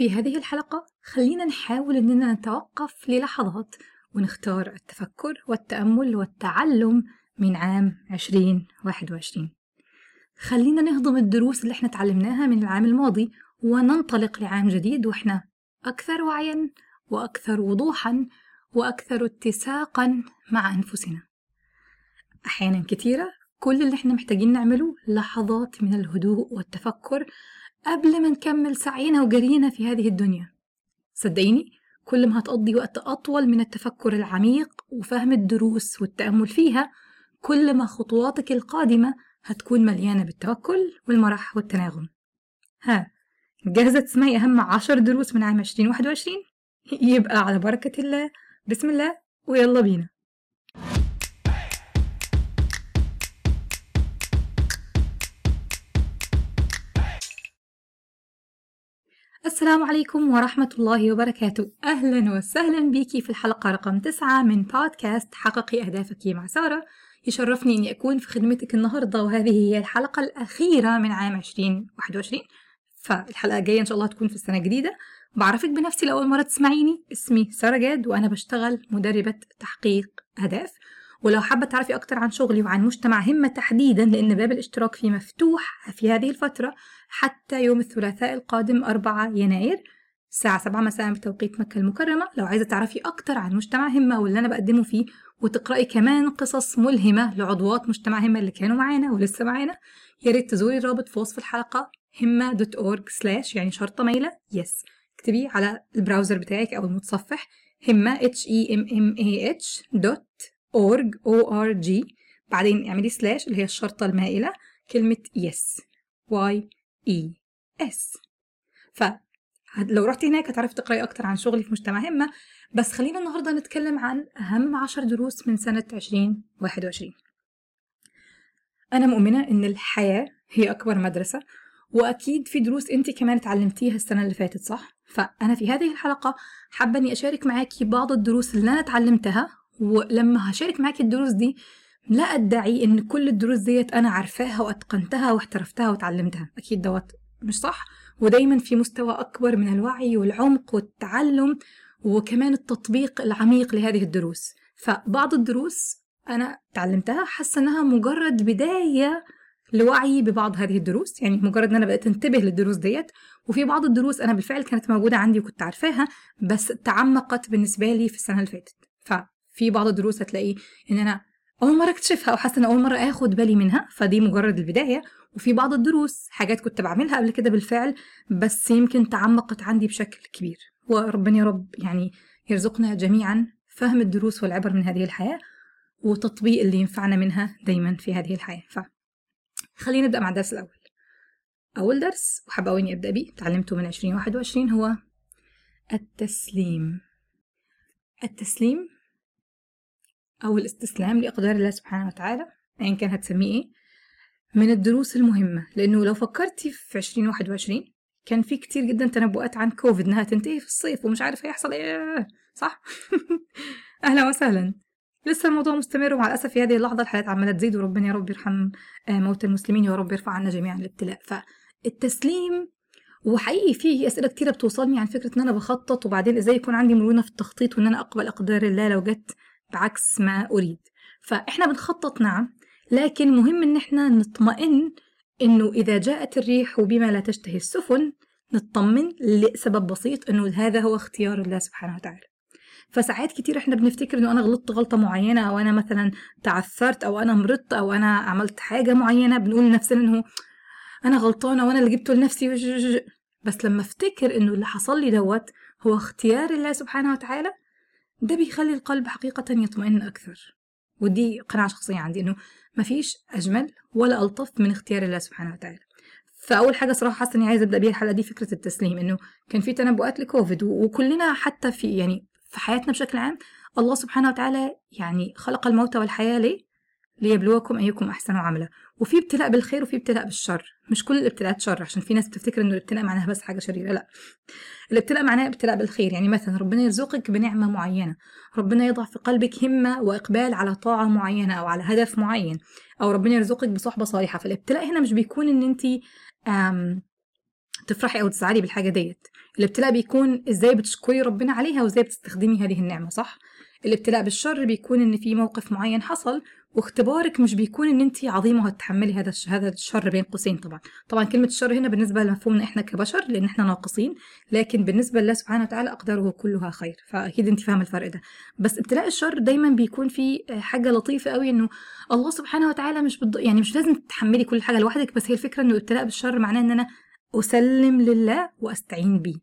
في هذه الحلقة خلينا نحاول إننا نتوقف للحظات ونختار التفكر والتأمل والتعلم من عام 2021 خلينا نهضم الدروس اللي إحنا تعلمناها من العام الماضي وننطلق لعام جديد وإحنا أكثر وعيا وأكثر وضوحا وأكثر اتساقا مع أنفسنا. أحيانا كثيرة كل اللي إحنا محتاجين نعمله لحظات من الهدوء والتفكر قبل ما نكمل سعينا وجرينا في هذه الدنيا. صدقيني كل ما هتقضي وقت أطول من التفكر العميق وفهم الدروس والتأمل فيها كل ما خطواتك القادمة هتكون مليانة بالتوكل والمرح والتناغم. ها جاهزة تسمعي أهم عشر دروس من عام 2021 يبقى على بركة الله. بسم الله ويلا بينا. السلام عليكم ورحمة الله وبركاته. أهلا وسهلا بيكي في الحلقة رقم تسعة من بودكاست حققي أهدافك مع سارة. يشرفني أني أكون في خدمتك النهاردة وهذه هي الحلقة الأخيرة من عام 2021 فالحلقة الجاية إن شاء الله تكون في السنة الجديدة. بعرفك بنفسي لأول مرة تسمعيني. اسمي سارة جاد وأنا بشتغل مدربة تحقيق أهداف. ولو حابة تعرفي أكتر عن شغلي وعن مجتمع همة تحديدا لأن باب الاشتراك فيه مفتوح في هذه الفترة حتى يوم الثلاثاء القادم 4 يناير الساعة 7 مساء بتوقيت مكة المكرمة. لو عايزة تعرفي أكتر عن مجتمع همة واللي أنا بقدمه فيه وتقرأي كمان قصص ملهمة لعضوات مجتمع همة اللي كانوا معانا ولسه معانا يا ريت تزوري الرابط في وصف الحلقة همة dot org slash يعني شرطة مايلة yes. اكتبي على ال browser بتاعك أو المتصفح همة h e m m a h dot org o r g. بعدين اعملي سلاش اللي هي الشرطة المائلة كلمة يس y e s. ف لو رحتي هناك هتعرفي تقرأي أكتر عن شغلي في مجتمع همة بس خلينا النهاردة نتكلم عن أهم عشر دروس من سنة 2021 أنا مؤمنة إن الحياة هي أكبر مدرسة وأكيد في دروس أنت كمان اتعلمتيها السنة اللي فاتت صح؟ فأنا في هذه الحلقة حابة إني أشارك معاكي بعض الدروس اللي أنا اتعلمتها ولما هشارك معاكي الدروس دي لا أدعي إن كل الدروس ديت أنا عارفاها وأتقنتها واحترفتها وتعلمتها. أكيد دوت مش صح. ودايما في مستوى أكبر من الوعي والعمق والتعلم وكمان التطبيق العميق لهذه الدروس. فبعض الدروس أنا تعلمتها حاسة إنها مجرد بداية لوعي ببعض هذه الدروس. يعني مجرد إن أنا بقيت انتبه للدروس ديت وفي بعض الدروس أنا بالفعل كانت موجودة عندي وكنت عارفاها بس تعمقت بالنسبة لي في السنة اللي فاتت. ففي بعض الدروس هتلاقي إن أنا أول مرة أكتشفها وحاسه إن أول مرة آخد بالي منها. فدي مجرد البداية. وفي بعض الدروس حاجات كنت بعملها قبل كده بالفعل بس يمكن تعمقت عندي بشكل كبير. وربنا يا رب يعني يرزقنا جميعا فهم الدروس والعبر من هذه الحياة وتطبيق اللي ينفعنا منها دايما في هذه الحياة. ف خلينا نبدأ مع الدرس الأول. أول درس وحابة إني أبدأ بيه تعلمته من 2021 هو التسليم. التسليم أو الاستسلام لأقدار الله سبحانه وتعالى أيا كان هتسميه إيه من الدروس المهمة. لأنه لو فكرتي في 2021 كان في كتير جدا تنبؤات عن كوفيد إنها تنتهي في الصيف ومش عارف هيحصل إيه صح؟ أهلا وسهلا. لسه الموضوع مستمر ومع الأسف في هذه اللحظة الحالات عمالة تزيد وربنا يا رب يرحم موتى المسلمين يا رب يرفع عنا جميعا الابتلاء فالتسليم وحقيقي في أسئلة كتيرة بتوصلني عن فكرة إن أنا بخطط وبعدين إزاي يكون عندي مرونة في التخطيط وإن أنا أقبل أقدار الله لو جت بعكس ما أريد. فإحنا بنخطط نعم لكن مهم إن إحنا نطمئن إنه إذا جاءت الريح وبما لا تشتهي السفن نطمن لسبب بسيط إنه هذا هو اختيار الله سبحانه وتعالى. فساعات كتير إحنا بنفتكر إنه أنا غلطت غلطة معينة أو أنا مثلا تعثرت أو أنا مرضت أو أنا عملت حاجة معينة بنقول لنفسنا إنه أنا غلطانة وأنا اللي جبته لنفسي بس لما أفتكر إنه اللي حصل لي دوت هو اختيار الله سبحانه وتعالى ده بيخلي القلب حقيقة يطمئن أكثر ودي قناعة شخصية عندي إنه مفيش أجمل ولا ألطف من اختيار الله سبحانه وتعالى فأول حاجة صراحة حاسة إني عايزة أبدأ بيها الحلقة دي فكرة التسليم إنه كان في تنبؤات لكوفيد وكلنا حتى في يعني في حياتنا بشكل عام الله سبحانه وتعالى يعني خلق الموت والحياة ليه؟ ليبلوكم أيكم أحسن عملا. وفي ابتلاء بالخير وفي ابتلاء بالشر. مش كل الابتلاءات شر عشان في ناس بتفتكر إنه الابتلاء معناها بس حاجة شريرة لا. الابتلاء معناه ابتلاء بالخير. يعني مثلا ربنا يرزقك بنعمة معينة. ربنا يضع في قلبك همة وإقبال على طاعة معينة أو على هدف معين. أو ربنا يرزقك بصحبة صالحة. فالابتلاء هنا مش بيكون إن انت تفرحي أو تزعلي بالحاجة ديت. الابتلاء بيكون إزاي بتشكري ربنا عليها وإزاي بتستخدمي هذه النعمة صح؟ الابتلاء بالشر بيكون إن في موقف معين حصل واختبارك مش بيكون إن انت عظيمة وهتتحملي هذا هذا الشر بين قوسين طبعا. طبعا كلمة الشر هنا بالنسبة لمفهومنا إحنا كبشر لأن إحنا ناقصين لكن بالنسبة لله سبحانه وتعالى أقداره كلها خير. فأكيد انت فاهمة الفرق ده. بس ابتلاء الشر دايما بيكون في حاجة لطيفة قوي إنه الله سبحانه وتعالى مش بض... يعني مش لازم تتحملي كل حاجة لوحدك بس هي الفكرة إنه الابتلاء بالشر معناه إن أنا أسلم لله وأستعين بيه.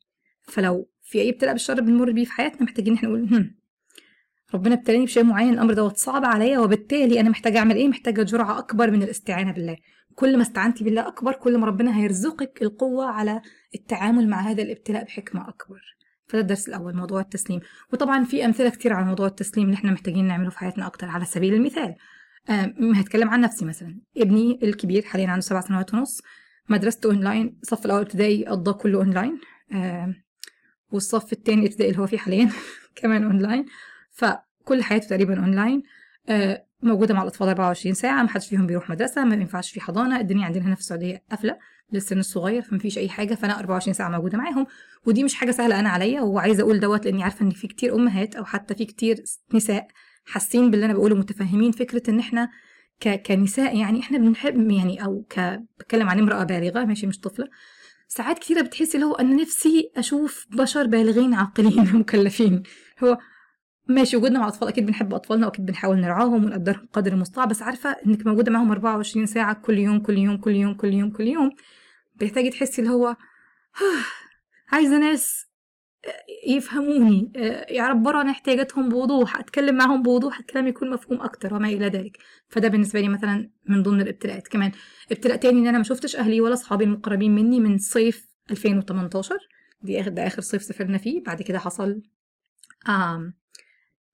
فلو في أي ابتلاء بالشر بنمر بيه في حياتنا محتاجين إحنا نقول ربنا ابتلاني بشيء معين الأمر دوت صعب عليا وبالتالي أنا محتاجه أعمل إيه؟ محتاجة جرعة أكبر من الاستعانة بالله. كل ما استعنتي بالله أكبر كل ما ربنا هيرزقك القوة على التعامل مع هذا الابتلاء بحكمة أكبر. فده الدرس الأول موضوع التسليم. وطبعا في أمثلة كتير على موضوع التسليم اللي إحنا محتاجين نعمله في حياتنا أكتر على سبيل المثال. هتكلم عن نفسي مثلا. ابني الكبير حاليا عنده سبع سنوات ونص مدرسته أونلاين الصف الأول ابتدائي قضاه كله أونلاين. والصف الثاني ابتدائي اللي هو فيه حاليا كمان أونلاين. فكل حياته تقريبا أونلاين آه موجودة مع الأطفال 24 ساعة ما حدش فيهم بيروح مدرسة ما ينفعش في حضانة الدنيا عندنا هنا في السعودية قافلة للسن الصغير فما فيش أي حاجة فأنا 24 ساعة موجودة معاهم ودي مش حاجة سهلة أنا عليا وعايزة أقول دوت لأني عارفة إن في كتير أمهات أو حتى في كتير نساء حاسين باللي أنا بقوله متفهمين فكرة إن إحنا ك... كنساء يعني إحنا بنحب يعني أو ك بتكلم عن امرأة بالغة ماشي مش طفلة ساعات كتيرة بتحسي اللي هو أنا نفسي أشوف بشر بالغين عاقلين مكلفين هو ماشي وجودنا مع أطفال أكيد بنحب أطفالنا وأكيد بنحاول نرعاهم ونقدرهم قدر المستطاع بس عارفة إنك موجودة معاهم 24 ساعة كل يوم كل يوم كل يوم كل يوم كل يوم بتحتاجي تحسي اللي هو عايزة ناس يفهموني يعبروا عن احتياجاتهم بوضوح أتكلم معاهم بوضوح الكلام يكون مفهوم أكتر وما إلى ذلك. فده بالنسبة لي مثلا من ضمن الابتلاءات. كمان ابتلاء تاني إن أنا ما شفتش أهلي ولا أصحابي المقربين مني من صيف 2018 دي اخر ده آخر صيف سافرنا فيه. بعد كده حصل آم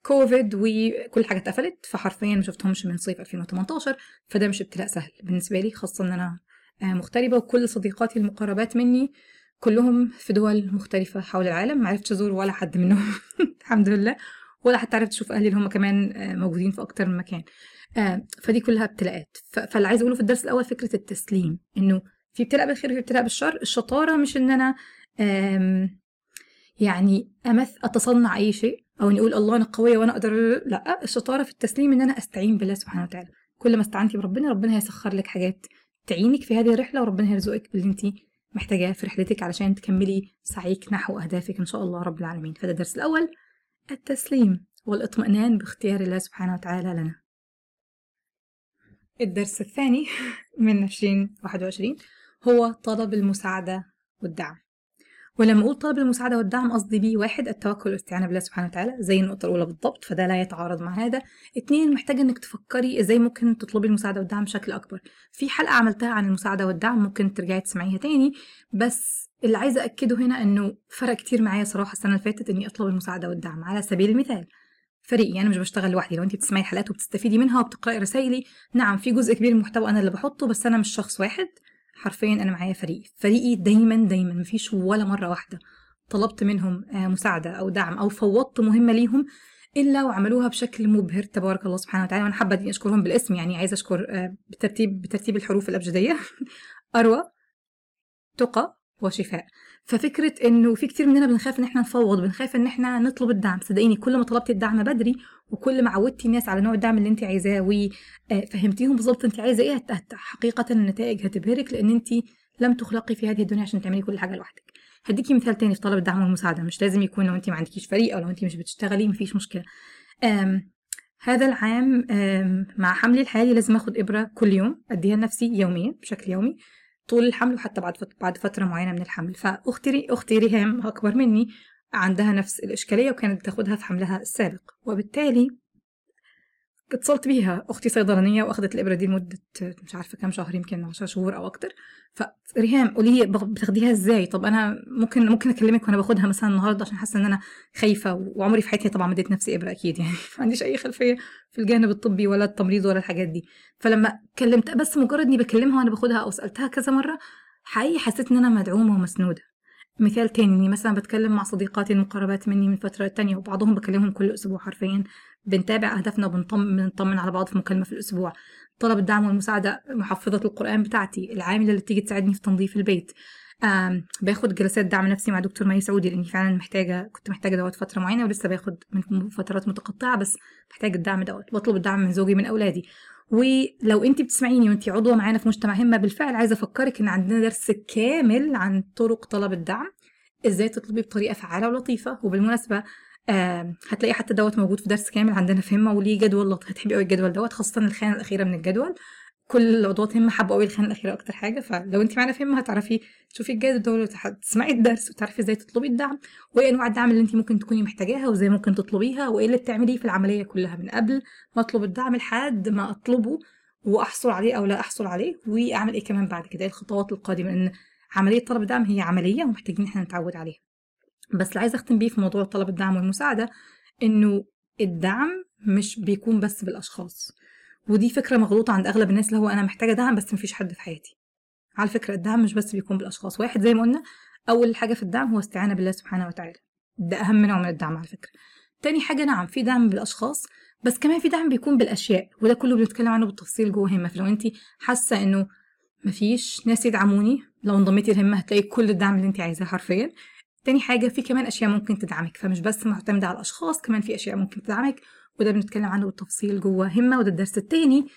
كوفيد وكل حاجة اتقفلت فحرفيا ما شفتهمش من صيف 2018 فده مش ابتلاء سهل بالنسبة لي خاصة إن أنا مغتربة وكل صديقاتي المقربات مني كلهم في دول مختلفة حول العالم ما عرفتش أزور ولا حد منهم الحمد لله ولا حتى عرفت أشوف أهلي اللي هم كمان موجودين في أكتر من مكان. فدي كلها ابتلاءات. فاللي عايزة أقوله في الدرس الأول فكرة التسليم إنه في ابتلاء بالخير وفي ابتلاء بالشر الشطارة مش إن أنا يعني أمث أتصنع أي شيء أو إني أقول الله أنا قوية وأنا أقدر لا الشطارة في التسليم إن أنا أستعين بالله سبحانه وتعالى. كل ما استعنتي بربنا ربنا هيسخر لك حاجات تعينك في هذه الرحلة وربنا هيرزقك باللي أنت محتاجاه في رحلتك علشان تكملي سعيك نحو أهدافك إن شاء الله رب العالمين. فده الدرس الأول التسليم والإطمئنان باختيار الله سبحانه وتعالى لنا. الدرس الثاني من 2021 هو طلب المساعدة والدعم. ولما أقول طلب المساعدة والدعم قصدي بيه واحد التوكل والاستعانة بالله سبحانه وتعالى زي النقطة الأولى بالضبط فده لا يتعارض مع هذا. اتنين محتاجة إنك تفكري إزاي ممكن تطلبي المساعدة والدعم بشكل أكبر. في حلقة عملتها عن المساعدة والدعم ممكن ترجعي تسمعيها تاني بس اللي عايزة أكده هنا إنه فرق كتير معايا صراحة السنة اللي فاتت إني أطلب المساعدة والدعم. على سبيل المثال فريقي أنا مش بشتغل لوحدي لو انت بتسمعي حلقات وبتستفيدي منها وبتقرأي رسايلي نعم في جزء كبير من المحتوى أنا اللي بحطه بس أنا مش شخص واحد. حرفيا أنا معايا فريق. فريقي دايما دايما مفيش ولا مرة واحدة طلبت منهم مساعدة أو دعم أو فوضت مهمة ليهم إلا وعملوها بشكل مبهر تبارك الله سبحانه وتعالى. وأنا حابة إني أشكرهم بالاسم يعني عايزة أشكر بترتيب بترتيب الحروف الأبجدية. أروى تقى وشفاء. ففكرة إنه في كتير مننا بنخاف إن إحنا نفوض بنخاف إن إحنا نطلب الدعم. صدقيني كل ما طلبتي الدعم بدري وكل ما عودتي الناس على نوع الدعم اللي أنت عايزاه وفهمتيهم بالظبط أنت عايزة إيه حقيقة النتائج هتبهرك لأن أنت لم تخلقي في هذه الدنيا عشان تعملي كل حاجة لوحدك. هديكي مثال تاني في طلب الدعم والمساعدة. مش لازم يكون لو انت ما عندكيش فريق أو لو انت مش بتشتغلي مفيش مشكلة. أم هذا العام مع حملي الحالي لازم آخد إبرة كل يوم أديها لنفسي يوميا بشكل يومي. طول الحمل وحتى بعد بعد فترة معينة من الحمل. فأختي أختي ريهام أكبر مني عندها نفس الإشكالية وكانت بتاخدها في حملها السابق. وبالتالي اتصلت بيها أختي صيدلانية واخدت الإبرة دي لمدة مش عارفة كام شهر يمكن 10 شهور أو أكتر. فريهام قولي لي بتاخديها إزاي؟ طب أنا ممكن ممكن أكلمك وأنا باخدها مثلا النهارده عشان حاسة إن أنا خايفة وعمري في حياتي طبعا مديت نفسي إبرة أكيد يعني. ما عنديش أي خلفية في الجانب الطبي ولا التمريض ولا الحاجات دي. فلما كلمت بس مجرد إني بكلمها وأنا باخدها أو سألتها كذا مرة حقيقي حسيت إن أنا مدعومة ومسنودة. مثال تاني إني مثلا بتكلم مع صديقاتي المقربات مني من فترة تانية وبعضهم بكلمهم كل أسبوع حرفيا. بنتابع أهدافنا وبنطمن بنطمن على بعض في مكالمة في الأسبوع. طلب الدعم والمساعدة محفظة القرآن بتاعتي العاملة اللي تيجي تساعدني في تنظيف البيت. باخد جلسات دعم نفسي مع دكتور مي سعودي لأني فعلا محتاجة كنت محتاجة دوت فترة معينة ولسه باخد من فترات متقطعة بس محتاجة الدعم دوت. بطلب الدعم من زوجي من أولادي. ولو انت بتسمعيني وانت عضوة معانا في مجتمع همه بالفعل عايزة أفكرك إن عندنا درس كامل عن طرق طلب الدعم إزاي تطلبي بطريقة فعالة ولطيفة. وبالمناسبة آه هتلاقي حتى دوت موجود في درس كامل عندنا في همه وليه جدول لطيف هتحبي قوي الجدول دوت خاصة الخانة الأخيرة من الجدول. كل العضوات همه حابه قوي الخانه الأخيرة أكتر حاجة فلو انت معانا في هتعرفي تشوفي الجدول وتسمعي الدرس وتعرفي إزاي تطلبي الدعم وإيه أنواع الدعم اللي انت ممكن تكوني محتاجاها وإزاي ممكن تطلبيها وإيه اللي بتعمليه في العملية كلها من قبل ما أطلب الدعم لحد ما أطلبه وأحصل عليه أو لا أحصل عليه وأعمل إيه كمان بعد كده. إيه الخطوات القادمة؟ لأن عملية طلب الدعم هي عملية ومحتاجين إحنا نتعود عليها. بس اللي عايزة أختم بيه في موضوع طلب الدعم والمساعدة إنه الدعم مش بيكون بس بالأشخاص. ودي فكرة مغلوطة عند أغلب الناس اللي هو أنا محتاجة دعم بس مفيش حد في حياتي. على فكرة الدعم مش بس بيكون بالأشخاص. واحد زي ما قلنا أول حاجة في الدعم هو استعانة بالله سبحانه وتعالى. ده أهم نوع من الدعم على فكرة. تاني حاجة نعم في دعم بالأشخاص بس كمان في دعم بيكون بالأشياء وده كله بنتكلم عنه بالتفصيل جوه همه فلو انت حاسة إنه مفيش ناس يدعموني لو انضميتي الهمة هتلاقي كل الدعم اللي انت عايزاه حرفيا. تاني حاجة في كمان أشياء ممكن تدعمك فمش بس معتمدة على الأشخاص كمان في أشياء ممكن تدعمك. وده بنتكلم عنه بالتفصيل جوه همة وده الدرس التاني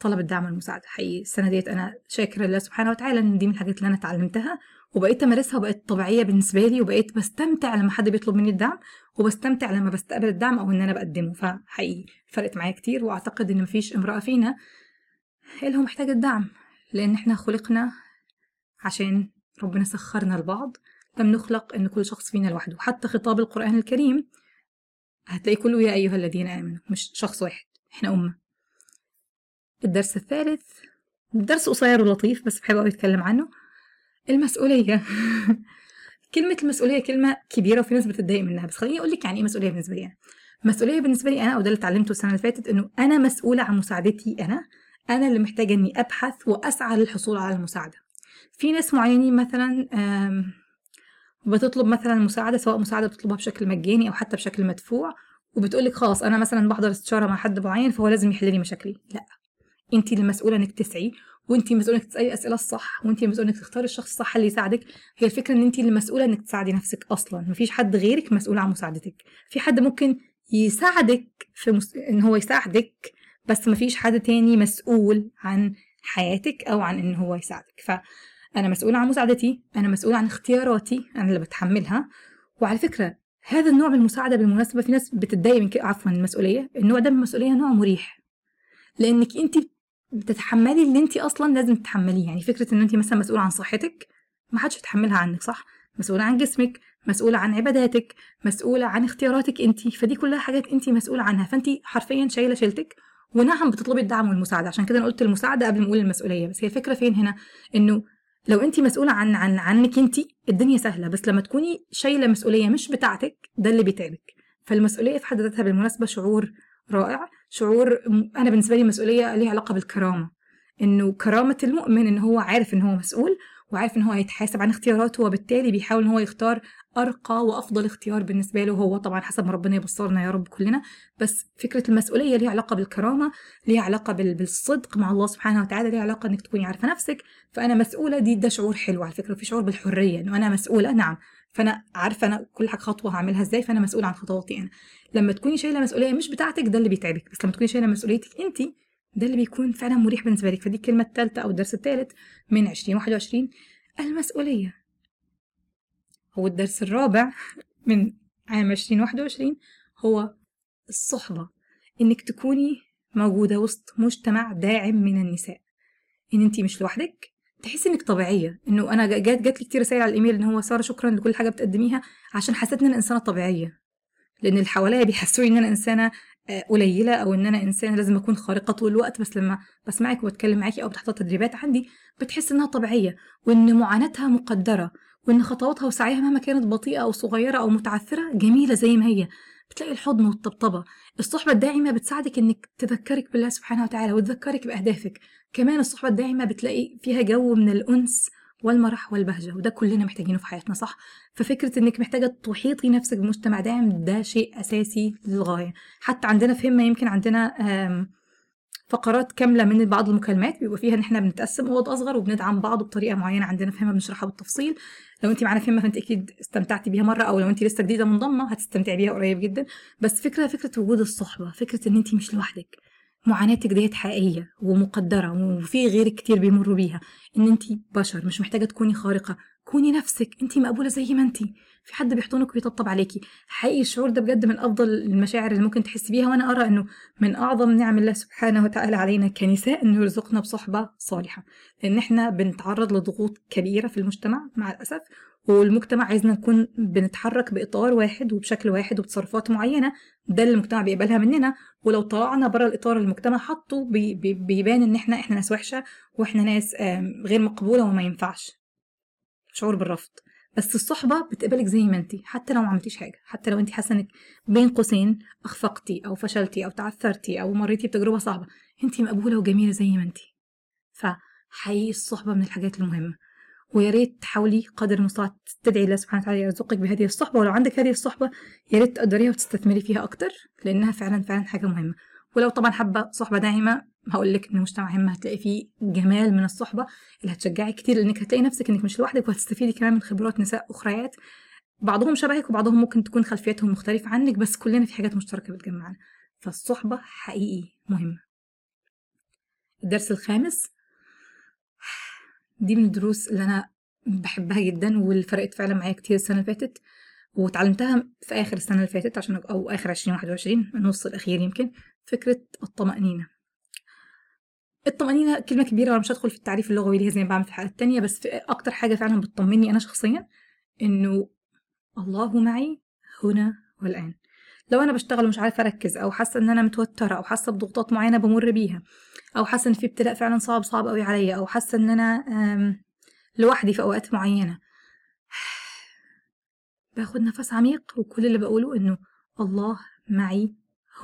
طلب الدعم والمساعدة. حقيقي السنة ديت أنا شاكره لله سبحانه وتعالى إن دي من الحاجات اللي أنا اتعلمتها وبقيت أمارسها وبقت طبيعية بالنسبة لي وبقيت بستمتع لما حد بيطلب مني الدعم وبستمتع لما بستقبل الدعم أو إن أنا بقدمه. فحقيقي فرقت معايا كتير وأعتقد إن مفيش امرأة فينا اللي هو محتاجة الدعم لأن إحنا خلقنا عشان ربنا سخرنا لبعض. لم نخلق إن كل شخص فينا لوحده. حتى خطاب القرآن الكريم هتلاقي كله يا أيها الذين آمنوا مش شخص واحد إحنا أمة. الدرس الثالث درس قصير ولطيف بس بحب قوي أتكلم عنه. المسؤولية. كلمة المسؤولية كلمة كبيرة وفي ناس بتتضايق منها بس خليني أقول لك يعني إيه مسؤولية بالنسبة لي أنا. مسؤولية بالنسبة لي أنا وده اللي اتعلمته السنة اللي فاتت إنه أنا مسؤولة عن مساعدتي أنا. أنا اللي محتاجة إني أبحث وأسعى للحصول على المساعدة. في ناس معينين مثلا بتطلب مثلا مساعدة سواء مساعدة بتطلبها بشكل مجاني أو حتى بشكل مدفوع وبتقولك خلاص أنا مثلا بحضر استشارة مع حد معين فهو لازم يحل لي مشاكلي. لا انت اللي مسؤولة إنك تسعي وانت مسؤولة إنك تسألي الاسئله الصح وانت مسؤولة إنك تختاري الشخص الصح اللي يساعدك. هي الفكرة إن انت اللي مسؤولة إنك تساعدي نفسك أصلا مفيش حد غيرك مسؤول عن مساعدتك. في حد ممكن يساعدك في مس... إن هو يساعدك بس مفيش حد تاني مسؤول عن حياتك أو عن إن هو يساعدك. فانا مسؤولة عن مساعدتي أنا مسؤولة عن اختياراتي أنا اللي بتحملها. وعلى فكرة هذا النوع من المساعدة بالمناسبة في ناس بتتضايق من عفوا المسؤوليه النوع ده من المسؤولية نوع مريح. لأنك أنت بتتحملي اللي أنت أصلا لازم تتحمليه. يعني فكرة إن أنت مثلا مسؤولة عن صحتك ما حدش يتحملها عنك صح؟ مسؤولة عن جسمك مسؤولة عن عباداتك مسؤولة عن اختياراتك أنت. فدي كلها حاجات أنت مسؤولة عنها. فأنت حرفيا شايلة شيلتك ونعم بتطلبي الدعم والمساعدة. عشان كده أنا قلت المساعدة قبل ما أقول المسؤولية. بس هي الفكرة فين هنا؟ إنه لو انت مسؤولة عن عن عنك انت الدنيا سهلة بس لما تكوني شايلة مسؤولية مش بتاعتك ده اللي بيتعبك. فالمسؤولية في حد ذاتها بالمناسبة شعور رائع شعور أنا بالنسبة لي المسؤوليه ليها علاقة بالكرامة. إنه كرامة المؤمن إن هو عارف إن هو مسؤول وعارف إن هو هيتحاسب عن اختياراته وبالتالي بيحاول إن هو يختار أرقى وأفضل اختيار بالنسبة له هو طبعا حسب ما ربنا يبصرنا يا رب كلنا. بس فكرة المسؤولية ليها علاقة بالكرامة ليها علاقة بالصدق مع الله سبحانه وتعالى ليها علاقة إنك تكوني عارفة نفسك. فأنا مسؤولة دي ده شعور حلو على فكرة في شعور بالحرية إنه أنا مسؤولة. نعم. فأنا عارفة أنا كل حاجة خطوة هعملها إزاي فأنا مسؤولة عن خطواتي أنا. لما تكوني شايلة مسؤولية مش بتاعتك ده اللي بيتعبك. بس لما تكوني شايلة مسؤوليتك انت ده اللي بيكون فعلا مريح بالنسبة لك. فدي الكلمة الثالثه أو الدرس الثالث من 2021 المسؤولية. هو الدرس الرابع من عام 2021 هو الصحبة إنك تكوني موجودة وسط مجتمع داعم من النساء. إن انت مش لوحدك تحسي إنك طبيعية. إنه أنا جات جات لي كتير رسائل على الإيميل إن هو سارة شكرا لكل حاجة بتقدميها عشان حسيت إن أنا إنسانة طبيعية. لأن اللي حواليا بيحسوني إن أنا إنسانة قليلة أو إن أنا إنسانة لازم أكون خارقة طول الوقت. بس لما بسمعك وبتكلم معاكي أو بتحضر تدريبات عندي بتحس إنها طبيعية وإن معاناتها مقدرة وإن خطواتها وسعيها مهما كانت بطيئة أو صغيرة أو متعثرة جميلة زي ما هي. بتلاقي الحضن والطبطبة. الصحبة الداعمة بتساعدك إنك تذكرك بالله سبحانه وتعالى وتذكرك بأهدافك. كمان الصحبة الداعمة بتلاقي فيها جو من الأنس والمرح والبهجة وده كلنا محتاجينه في حياتنا صح؟ ففكرة إنك محتاجة تحيطي نفسك بمجتمع داعم ده شيء أساسي للغاية. حتى عندنا في همة يمكن عندنا فقرات كاملة من بعض المكالمات بيبقى فيها إن إحنا بنتقسم أوض أصغر وبندعم بعض بطريقة معينة عندنا فهمها بنشرحها بالتفصيل. لو انت معانا فهمها فانت أكيد استمتعتي بيها مرة أو لو انت لسه جديدة منضمة هتستمتعي بيها قريب جدا. بس فكرة فكرة وجود الصحبة فكرة إن انت مش لوحدك. معاناتك ديت حقيقية ومقدرة وفي غيرك كتير بيمروا بيها. إن انت بشر مش محتاجة تكوني خارقة. كوني نفسك انت مقبولة زي ما انت في حد بيحضنك ويطبطب عليكي. حقيقي الشعور ده بجد من أفضل المشاعر اللي ممكن تحسي بيها وأنا أرى إنه من أعظم نعم الله سبحانه وتعالى علينا كنساء إنه يرزقنا بصحبة صالحة. لأن إحنا بنتعرض لضغوط كبيرة في المجتمع مع الأسف والمجتمع عايزنا نكون بنتحرك بإطار واحد وبشكل واحد وبتصرفات معينة. ده اللي المجتمع بيقبلها مننا. ولو طلعنا بره الإطار المجتمع حاطه بي بي بيبان إن إحنا إحنا ناس وحشة وإحنا ناس غير مقبولة وما ينفعش. شعور بالرفض. بس الصحبة بتقبلك زي ما انت حتى لو ما عملتيش حاجة حتى لو انت حاسة انك بين قوسين أخفقتي أو فشلتي أو تعثرتي أو مريتي بتجربة صعبة انت مقبولة وجميلة زي ما انت فحقيقي الصحبة من الحاجات المهمة. ويا ريت تحاولي قدر المستطاع تدعي الله سبحانه وتعالى يرزقك بهذه الصحبة ولو عندك هذه الصحبة يا ريت تقدريها وتستثمري فيها أكتر لأنها فعلا فعلا حاجة مهمة. ولو طبعا حابة صحبة داعمة هقول لك إن المجتمع هم هتلاقي فيه جمال من الصحبة اللي هتشجعك كتير لأنك هتلاقي نفسك إنك مش لوحدك وهتستفيدي كمان من خبرات نساء أخريات. بعضهم شبهك وبعضهم ممكن تكون خلفياتهم مختلفة عنك بس كلنا في حاجات مشتركة بتجمعنا. فالصحبة حقيقي مهمة. الدرس الخامس دي من الدروس اللي أنا بحبها جدا واللي فرقت فعلا معايا كتير السنة اللي فاتت وتعلمتها في آخر السنة اللي فاتت عشان أو آخر 2021 النص الأخير يمكن. فكرة الطمأنينة. الطمأنينة كلمة كبيرة وأنا مش هدخل في التعريف اللغوي ليها زي ما بعمل في الحلقة التانية بس في أكتر حاجة فعلا بتطمني أنا شخصيا إنه الله معي هنا والآن. لو أنا بشتغل ومش عارفة أركز أو حاسة إن أنا متوترة أو حاسة بضغوطات معينة بمر بيها أو حاسة إن في ابتلاء فعلا صعب صعب أوي عليا أو حاسة إن أنا لوحدي في أوقات معينة. باخد نفس عميق وكل اللي بقوله إنه الله معي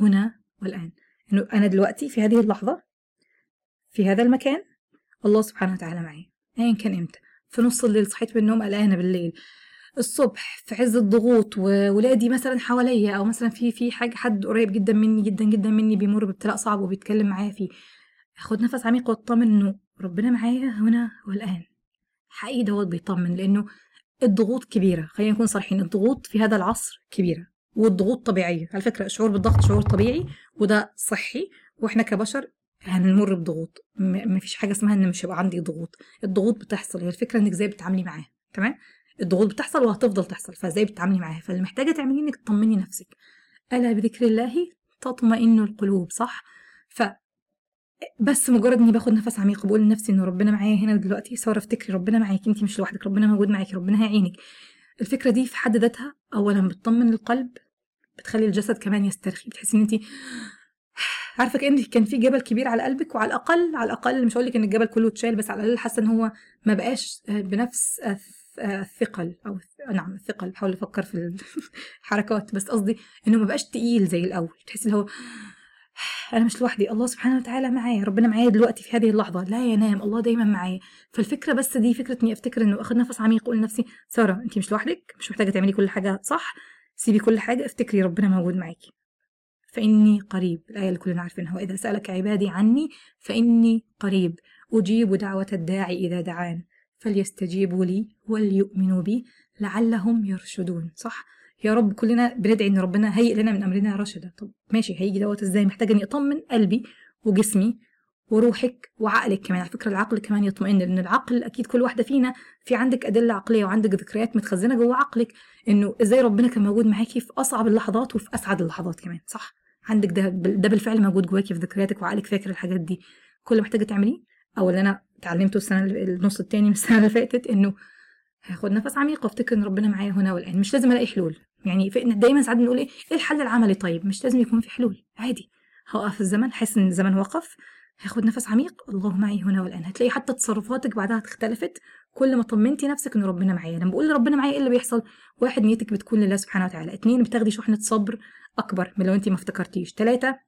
هنا والآن. إنه أنا دلوقتي في هذه اللحظة في هذا المكان الله سبحانه وتعالى معي. أيا كان إمتى؟ في نص الليل صحيت من النوم قلقانة بالليل. الصبح في عز الضغوط وولادي مثلا حواليا أو مثلا في في حاجة حد قريب جدا مني جدا جدا مني بيمر بابتلاء صعب وبيتكلم معايا فيه. اخد نفس عميق واطمن انه ربنا معايا هنا والآن. حقيقي دوت بيطمن لأنه الضغوط كبيرة. خلينا نكون صريحين الضغوط في هذا العصر كبيرة. والضغوط طبيعية. على فكرة الشعور بالضغط شعور طبيعي وده صحي. وإحنا كبشر هنمر بضغوط. ما فيش حاجة اسمها إن مش هيبقى عندي ضغوط. الضغوط بتحصل هي الفكرة إنك إزاي بتتعاملي معاها تمام؟ الضغوط بتحصل وهتفضل تحصل فإزاي بتتعاملي معاها؟ فاللي محتاجة تعمليه إنك تطمني نفسك. ألا بذكر الله تطمئن القلوب صح؟ ف بس مجرد إني باخد نفس عميق وبقول لنفسي إن ربنا معايا هنا دلوقتي ساره افتكري ربنا معاكي انت مش لوحدك ربنا موجود معاكي ربنا هيعينك. الفكرة دي في حد ذاتها؟ اولا بتطمن القلب بتخلي الجسد كمان يسترخي بتحسي إن انت عارفة كان كان في جبل كبير على قلبك وعلى الأقل على الأقل مش هقول لك إن الجبل كله اتشال بس على الأقل حاسة إن هو ما بقاش بنفس الثقل أو نعم الثقل. بحاول أفكر في الحركات بس قصدي إنه ما بقاش تقيل زي الأول. تحسي اللي هو أنا مش لوحدي الله سبحانه وتعالى معايا ربنا معايا دلوقتي في هذه اللحظة لا ينام الله دايما معايا. فالفكرة بس دي فكرة إني أفتكر إنه اخد نفس عميق أقول لنفسي سارة انت مش لوحدك مش محتاجة تعملي كل حاجة صح سيبي كل حاجة افتكري ربنا موجود معاكي فإني قريب الآية اللي كلنا عارفينها وإذا سألك عبادي عني فإني قريب. أجيب دعوة الداعي إذا دعان فليستجيبوا لي وليؤمنوا بي لعلهم يرشدون صح؟ يا رب كلنا بندعي إن ربنا هيئ لنا من أمرنا رشدا. طب ماشي هيجي دوت إزاي؟ محتاجه إني أطمن قلبي وجسمي وروحك وعقلك كمان. على فكرة العقل كمان يطمئن لأن العقل أكيد كل واحدة فينا في عندك أدلة عقلية وعندك ذكريات متخزنة جوه عقلك إنه إزاي ربنا كان موجود معاكي في أصعب اللحظات وفي أسعد اللحظات كمان صح؟ عندك ده ده بالفعل موجود جواكي في ذكرياتك وعقلك فاكر الحاجات دي. كل اللي محتاجة تعمليه أو اللي أنا اتعلمته السنة النص التاني من السنة اللي فاتت إنه هاخد نفس عميق وأفتكر إن ربنا معايا هنا والآن. مش لازم ألاقي حلول. يعني دايما ساعات بنقول إيه إيه الحل العملي؟ طيب مش لازم يكون في حلول. عادي. هوقف الزمن حاسس إن الزمن وقف هاخد نفس عميق الله معي هنا والآن. هتلاقي حتى تصرفاتك بعدها اختلفت. كل ما طمنتي نفسك إن ربنا معايا. لما بقول ربنا معايا إيه اللي بيحصل؟ واحد نيتك بتكون لله سبحانه وتعالى. اتنين بتاخدي شحنة صبر أكبر من لو أنت ما افتكرتيش. ثلاثة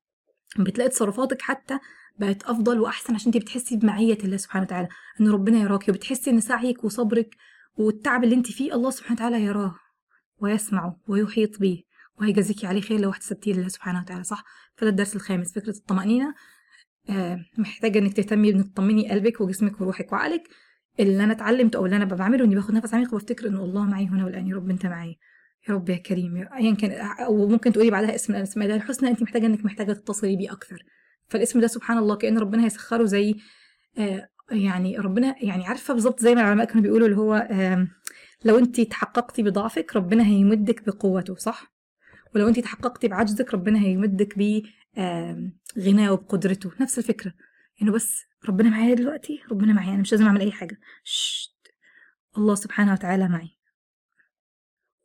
بتلاقي تصرفاتك حتى بقت أفضل وأحسن عشان أنت بتحسي بمعية الله سبحانه وتعالى. إن ربنا يراكي وبتحسي إن سعيك وصبرك والتعب اللي أنت فيه الله سبحانه وتعالى يراه. ويسمعه ويحيط به وهيجازيكي عليه خير لو احتسبتيه لله سبحانه وتعالى صح؟ فده الدرس الخامس فكرة الطمأنينة. آه محتاجة إنك تهتمي انك تطمني قلبك وجسمك وروحك وعقلك. اللي أنا اتعلمته أو اللي أنا بعمله إني باخد نفس عميق وبفتكر ان الله معي هنا والآن يا رب أنت معايا يا رب يا كريم. ايا كان أو ممكن تقولي بعدها اسم الأسماء الله الحسنى أنت محتاجة إنك محتاجة تتصلي بيه أكثر فالاسم ده سبحان الله كأن ربنا هيسخره زي آه يعني ربنا يعني عارفة بالظبط زي ما العلماء كانوا بيقولوا اللي هو لو انت تحققتي بضعفك ربنا هيمدك بقوته صح؟ ولو انت تحققتي بعجزك ربنا هيمدك بغناه وبقدرته. نفس الفكرة. انه بس ربنا معايا دلوقتي؟ ربنا معايا أنا مش لازم اعمل اي حاجة. شت. الله سبحانه وتعالى معي.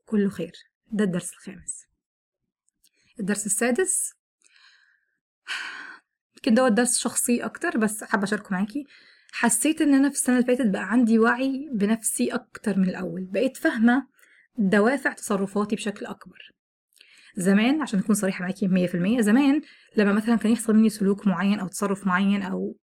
كله خير. ده الدرس الخامس. الدرس السادس. يمكن دوت درس شخصي أكتر بس حابة أشاركه معاكي. حسيت إن أنا في السنة اللي فاتت بقى عندي وعي بنفسي أكتر من الأول. بقيت فاهمة دوافع تصرفاتي بشكل أكبر. زمان عشان أكون صريحة معاكي 100% زمان لما مثلا كان يحصل مني سلوك معين أو تصرف معين أو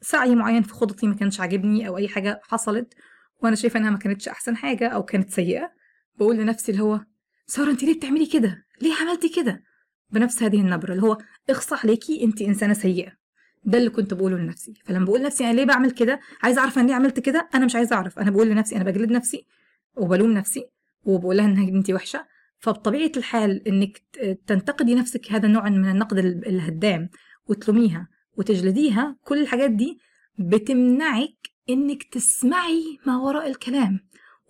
سعي معين في خططي ما كانش عاجبني أو أي حاجة حصلت وأنا شايفة إنها ما كانتش أحسن حاجة أو كانت سيئة بقول لنفسي اللي هو سارة انت ليه بتعملي كده؟ ليه عملتي كده؟ بنفس هذه النبرة اللي هو اخصى عليكي انت إنسانة سيئة. ده اللي كنت بقوله لنفسي. فلما بقول لنفسي أنا ليه بعمل كده؟ عايزه أعرف أنا ليه عملت كده؟ أنا مش عايزه أعرف. أنا بقول لنفسي أنا بجلد نفسي وبلوم نفسي وبقول لها إنها انت وحشة. فبطبيعة الحال إنك تنتقدي نفسك هذا النوع من النقد الهدام وتلوميها وتجلديها كل الحاجات دي بتمنعك إنك تسمعي ما وراء الكلام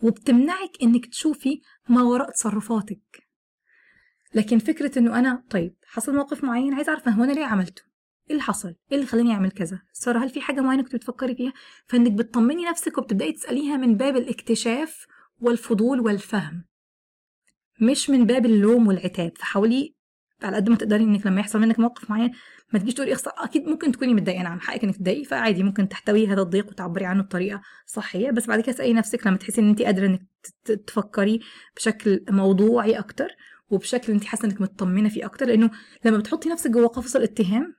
وبتمنعك إنك تشوفي ما وراء تصرفاتك. لكن فكرة إنه أنا طيب حصل موقف معين عايز أعرف هو أنا ليه عملته؟ إيه اللي حصل؟ إيه اللي خلاني أعمل كذا؟ سارة هل في حاجة معينة كنت بتفكري فيها؟ فإنك بتطمني نفسك وبتبدأي تسأليها من باب الاكتشاف والفضول والفهم مش من باب اللوم والعتاب. فحاولي على قد ما تقدري إنك لما يحصل منك موقف معين ما تجيش تقولي أخسر أكيد ممكن تكوني متضايقة. نعم حقك إنك تضايقي فعادي ممكن تحتوي هذا الضيق وتعبري عنه بطريقة صحية. بس بعد كده اسألي نفسك لما تحسي إن انت قادرة إنك تفكري بشكل موضوعي أكتر وبشكل انت حاسة إنك مطمنة فيه أكتر. لأنه لما بتحطي نفسك جوه قفص الاتهام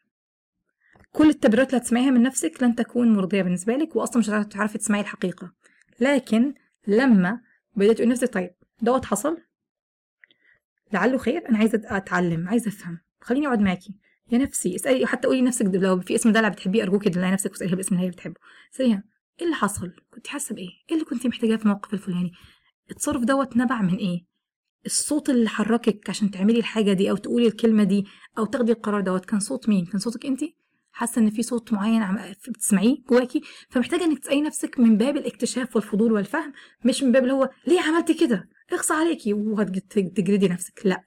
كل التبريرات اللي هتسمعيها من نفسك لن تكون مرضية بالنسبة لك واصلا مش هتعرفي تسمعي الحقيقة. لكن لما بدأت تقولي نفسك طيب دوت حصل؟ لعله خير؟ أنا عايزة أتعلم عايزة أفهم. خليني أقعد معاكي. يا نفسي اسألي حتى قولي نفسك لو في اسم دلع بتحبيه ارجوكي دلعي نفسك واسأليها بالاسم اللي هي بتحبه. اسأليها إيه اللي حصل؟ كنت حاسة بإيه؟ إيه اللي كنت محتاجاه في الموقف الفلاني؟ التصرف دوت نبع من إيه؟ الصوت اللي حركك عشان تعملي الحاجة دي أو تقولي الكلمة دي أو تاخدي القرار دوت كان صوت مين؟ كان صوتك انت حاسة إن في صوت معين عم بتسمعيه جواكي فمحتاجة إنك تسألي نفسك من باب الاكتشاف والفضول والفهم مش من باب اللي هو ليه عملتي كده؟ اخصى عليكي وهتجلدي نفسك. لا.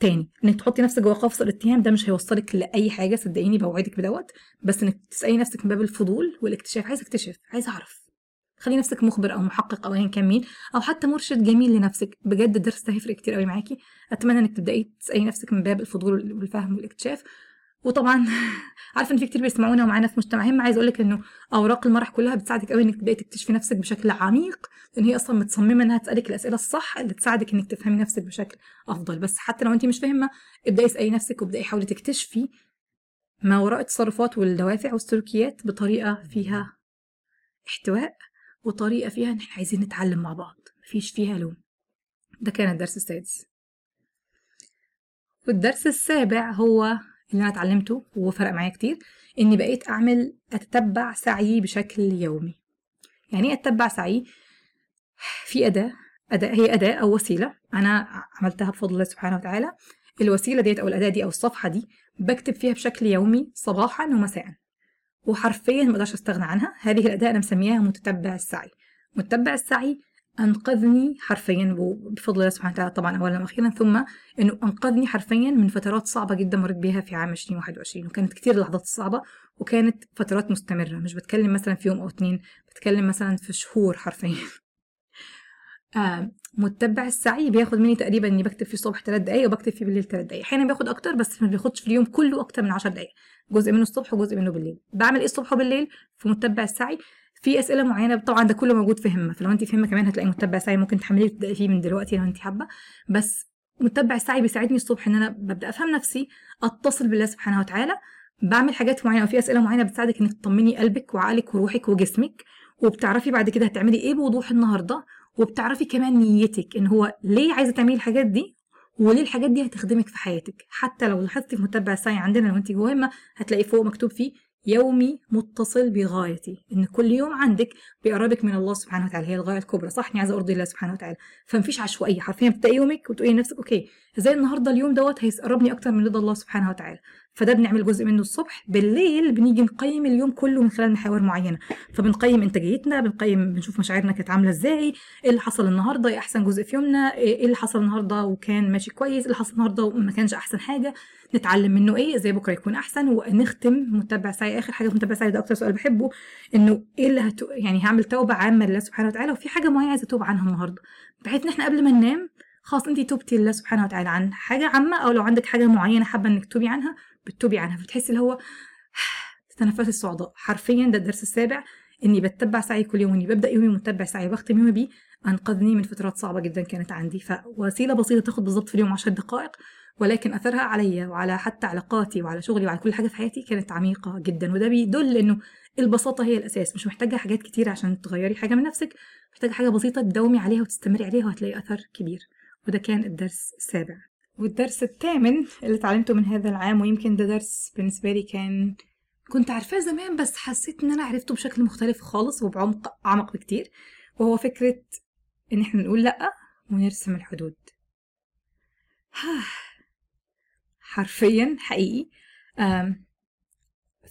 تاني إنك تحطي نفسك جوه قفص الاتهام ده مش هيوصلك لأي حاجة صدقيني بوعدك بدوت بس إنك تسألي نفسك من باب الفضول والاكتشاف. عايزة اكتشف عايزة أعرف. خلي نفسك مخبر أو محقق أو ايا كان مين أو حتى مرشد جميل لنفسك. بجد الدرس ده هيفرق كتير قوي معاكي. أتمنى إنك تبدأي تسألي نفسك من باب الفضول والفهم والاكتشاف. وطبعا عارفة إن في كتير بيسمعونا ومعانا في مجتمعهم عايز أقول لك إنه أوراق المرح كلها بتساعدك قوي إنك تبدأي تكتشفي نفسك بشكل عميق لأن هي أصلا متصممة إنها تسألك الأسئلة الصح اللي تساعدك إنك تفهمي نفسك بشكل أفضل. بس حتى لو انت مش فاهمة ابدأي اسألي نفسك وابدأي حاولي تكتشفي ما وراء التصرفات والدوافع والسلوكيات بطريقة فيها احتواء وطريقة فيها إن إحنا عايزين نتعلم مع بعض. مفيش فيها لوم. ده كان الدرس السادس. والدرس السابع هو اللي أنا اتعلمته وفرق معايا كتير إني بقيت أعمل أتتبع سعيي بشكل يومي. يعني إيه اتتبع سعيي؟ في أداة أداة هي أداة أو وسيلة أنا عملتها بفضل الله سبحانه وتعالى. الوسيلة ديت أو الأداة دي أو الصفحة دي بكتب فيها بشكل يومي صباحا ومساء. وحرفيا ما أقدرش أستغنى عنها. هذه الأداة أنا مسميها متتبع السعي. متتبع السعي أنقذني حرفيا بفضل الله سبحانه وتعالى طبعا أولا وأخيرا ثم أنه أنقذني حرفيا من فترات صعبة جدا مريت بها في عام 2021 وكانت كتير اللحظات الصعبة وكانت فترات مستمرة. مش بتكلم مثلا في يوم أو اتنين بتكلم مثلا في شهور حرفيا. آه متبع السعي بياخد مني تقريبا إني بكتب فيه الصبح ثلاث دقايق وبكتب فيه بالليل ثلاث دقايق. أحيانا بياخد أكتر بس ما بياخدش في اليوم كله أكتر من 10 دقايق. جزء منه الصبح وجزء منه بالليل. بعمل إيه الصبح وبالليل؟ في متبع السعي. في أسئلة معينة طبعا ده كله موجود في همة. فلو انت في همة كمان هتلاقي متبع سعي ممكن تحمليه وتبدأي فيه من دلوقتي لو انت حابة. بس متبع السعي بيساعدني الصبح إن أنا ببدأ أفهم نفسي أتصل بالله سبحانه وتعالى. بعمل حاجات معينة أو في أسئلة معينة بتساعدك إنك تطمني قلبك وعقلك وروحك وجسمك. وبتعرفي بعد كده هتعملي إيه بوضوح النهارده. وبتعرفي كمان نيتك إن هو ليه عايزة تعملي الحاجات دي وليه الحاجات دي هتخدمك في حياتك. حتى لو لاحظتي في متبع السعي عندنا لو انت مهمه هتلاقي فوق مكتوب فيه يومي متصل بغايتي. إن كل يوم عندك بيقربك من الله سبحانه وتعالى. هي الغاية الكبرى صح؟ إني عايزة أرضي الله سبحانه وتعالى. فمفيش عشوائية. حرفيا بتبداي يومك وتقولي لنفسك أوكي إزاي النهارده اليوم دوت هيقربني أكتر من رضا الله سبحانه وتعالى؟ فده بنعمل جزء منه الصبح. بالليل بنيجي نقيم اليوم كله من خلال محاور معينة. فبنقيم إنتاجيتنا بنقيم بنشوف مشاعرنا كانت عاملة إزاي إيه اللي حصل النهارده إيه أحسن جزء في يومنا إيه اللي حصل النهارده وكان ماشي كويس إيه اللي حصل النهارده وما كانش أحسن حاجة. نتعلم منه إيه إزاي بكرة يكون أحسن ونختم متبع سعي آخر حاجة في متبع سعي ده أكتر سؤال بحبه إنه إيه اللي هتو... يعني هعمل توبة عامة لله سبحانه وتعالى وفي حاجة معينة عايزة أتوب عنها النهارده. بحيث إن إحنا قبل ما ننام خلاص انت توبتي لله سبحانه وتعالى عن حاجة عامة أو لو عندك حاجة معينة حابة إنك تتوبي عنها بتتوبي عنها فبتحسي اللي هو تتنفسي الصعداء حرفيا ده الدرس السابع إني بتبع سعي كل يوم إني ببدأ يومي متبع سعي بختم يومي بيه أنقذني من فترات صعبة جدا كانت عندي. فوسيلة بسيطة تاخد بالظبط في اليوم 10 دقائق ولكن أثرها عليا وعلى حتى علاقاتي وعلى شغلي وعلى كل حاجة في حياتي كانت عميقة جدا. وده بيدل إنه البساطة هي الأساس. مش محتاجة حاجات كتير عشان تغيري حاجة من نفسك محتاجة حاجة بسيطة تداومي عليها وتستمري عليها وهتلاقي أثر كبير. وده كان الدرس السابع. والدرس الثامن اللي اتعلمته من هذا العام ويمكن ده درس بالنسبة لي كان كنت عارفاه زمان بس حسيت إن أنا عرفته بشكل مختلف خالص وبعمق أعمق بكتير وهو فكرة إن إحنا نقول لأ ونرسم الحدود. حرفيا حقيقي.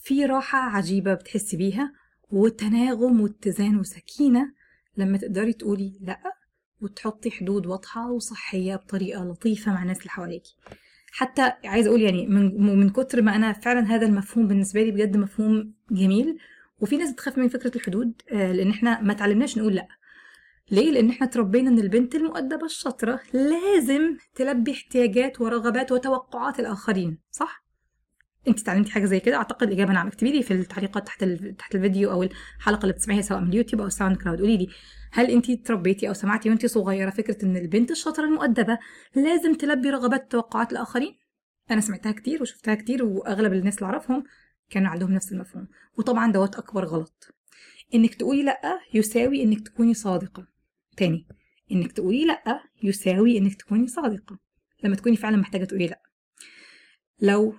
في راحة عجيبة بتحسي بيها وتناغم واتزان وسكينة لما تقدري تقولي لأ وتحطي حدود واضحة وصحية بطريقة لطيفة مع الناس اللي حواليكي. حتى عايز أقول يعني من من كتر ما أنا فعلا هذا المفهوم بالنسبة لي بجد مفهوم جميل وفي ناس بتخاف من فكرة الحدود آه، لأن إحنا ما اتعلمناش نقول لأ. ليه؟ لأن إحنا اتربينا إن البنت المؤدبه الشاطرة لازم تلبي احتياجات ورغبات وتوقعات الآخرين صح؟ انت اتعلمتي حاجة زي كده؟ أعتقد الإجابة نعم. اكتبي لي في التعليقات تحت تحت الفيديو أو الحلقة اللي بتسمعيها سواء من اليوتيوب أو الساوند كلاود. قولي لي هل انت تربيتي أو سمعتي وانت صغيرة فكرة إن البنت الشاطرة المؤدبة لازم تلبي رغبات وتوقعات الآخرين؟ أنا سمعتها كتير وشفتها كتير وأغلب الناس اللي أعرفهم كانوا عندهم نفس المفهوم. وطبعا دوت أكبر غلط. إنك تقولي لأ يساوي إنك تكوني صادقة. تاني إنك تقولي لأ يساوي إنك تكوني صادقة. لما تكوني فعلا محتاجة تقولي لأ. لو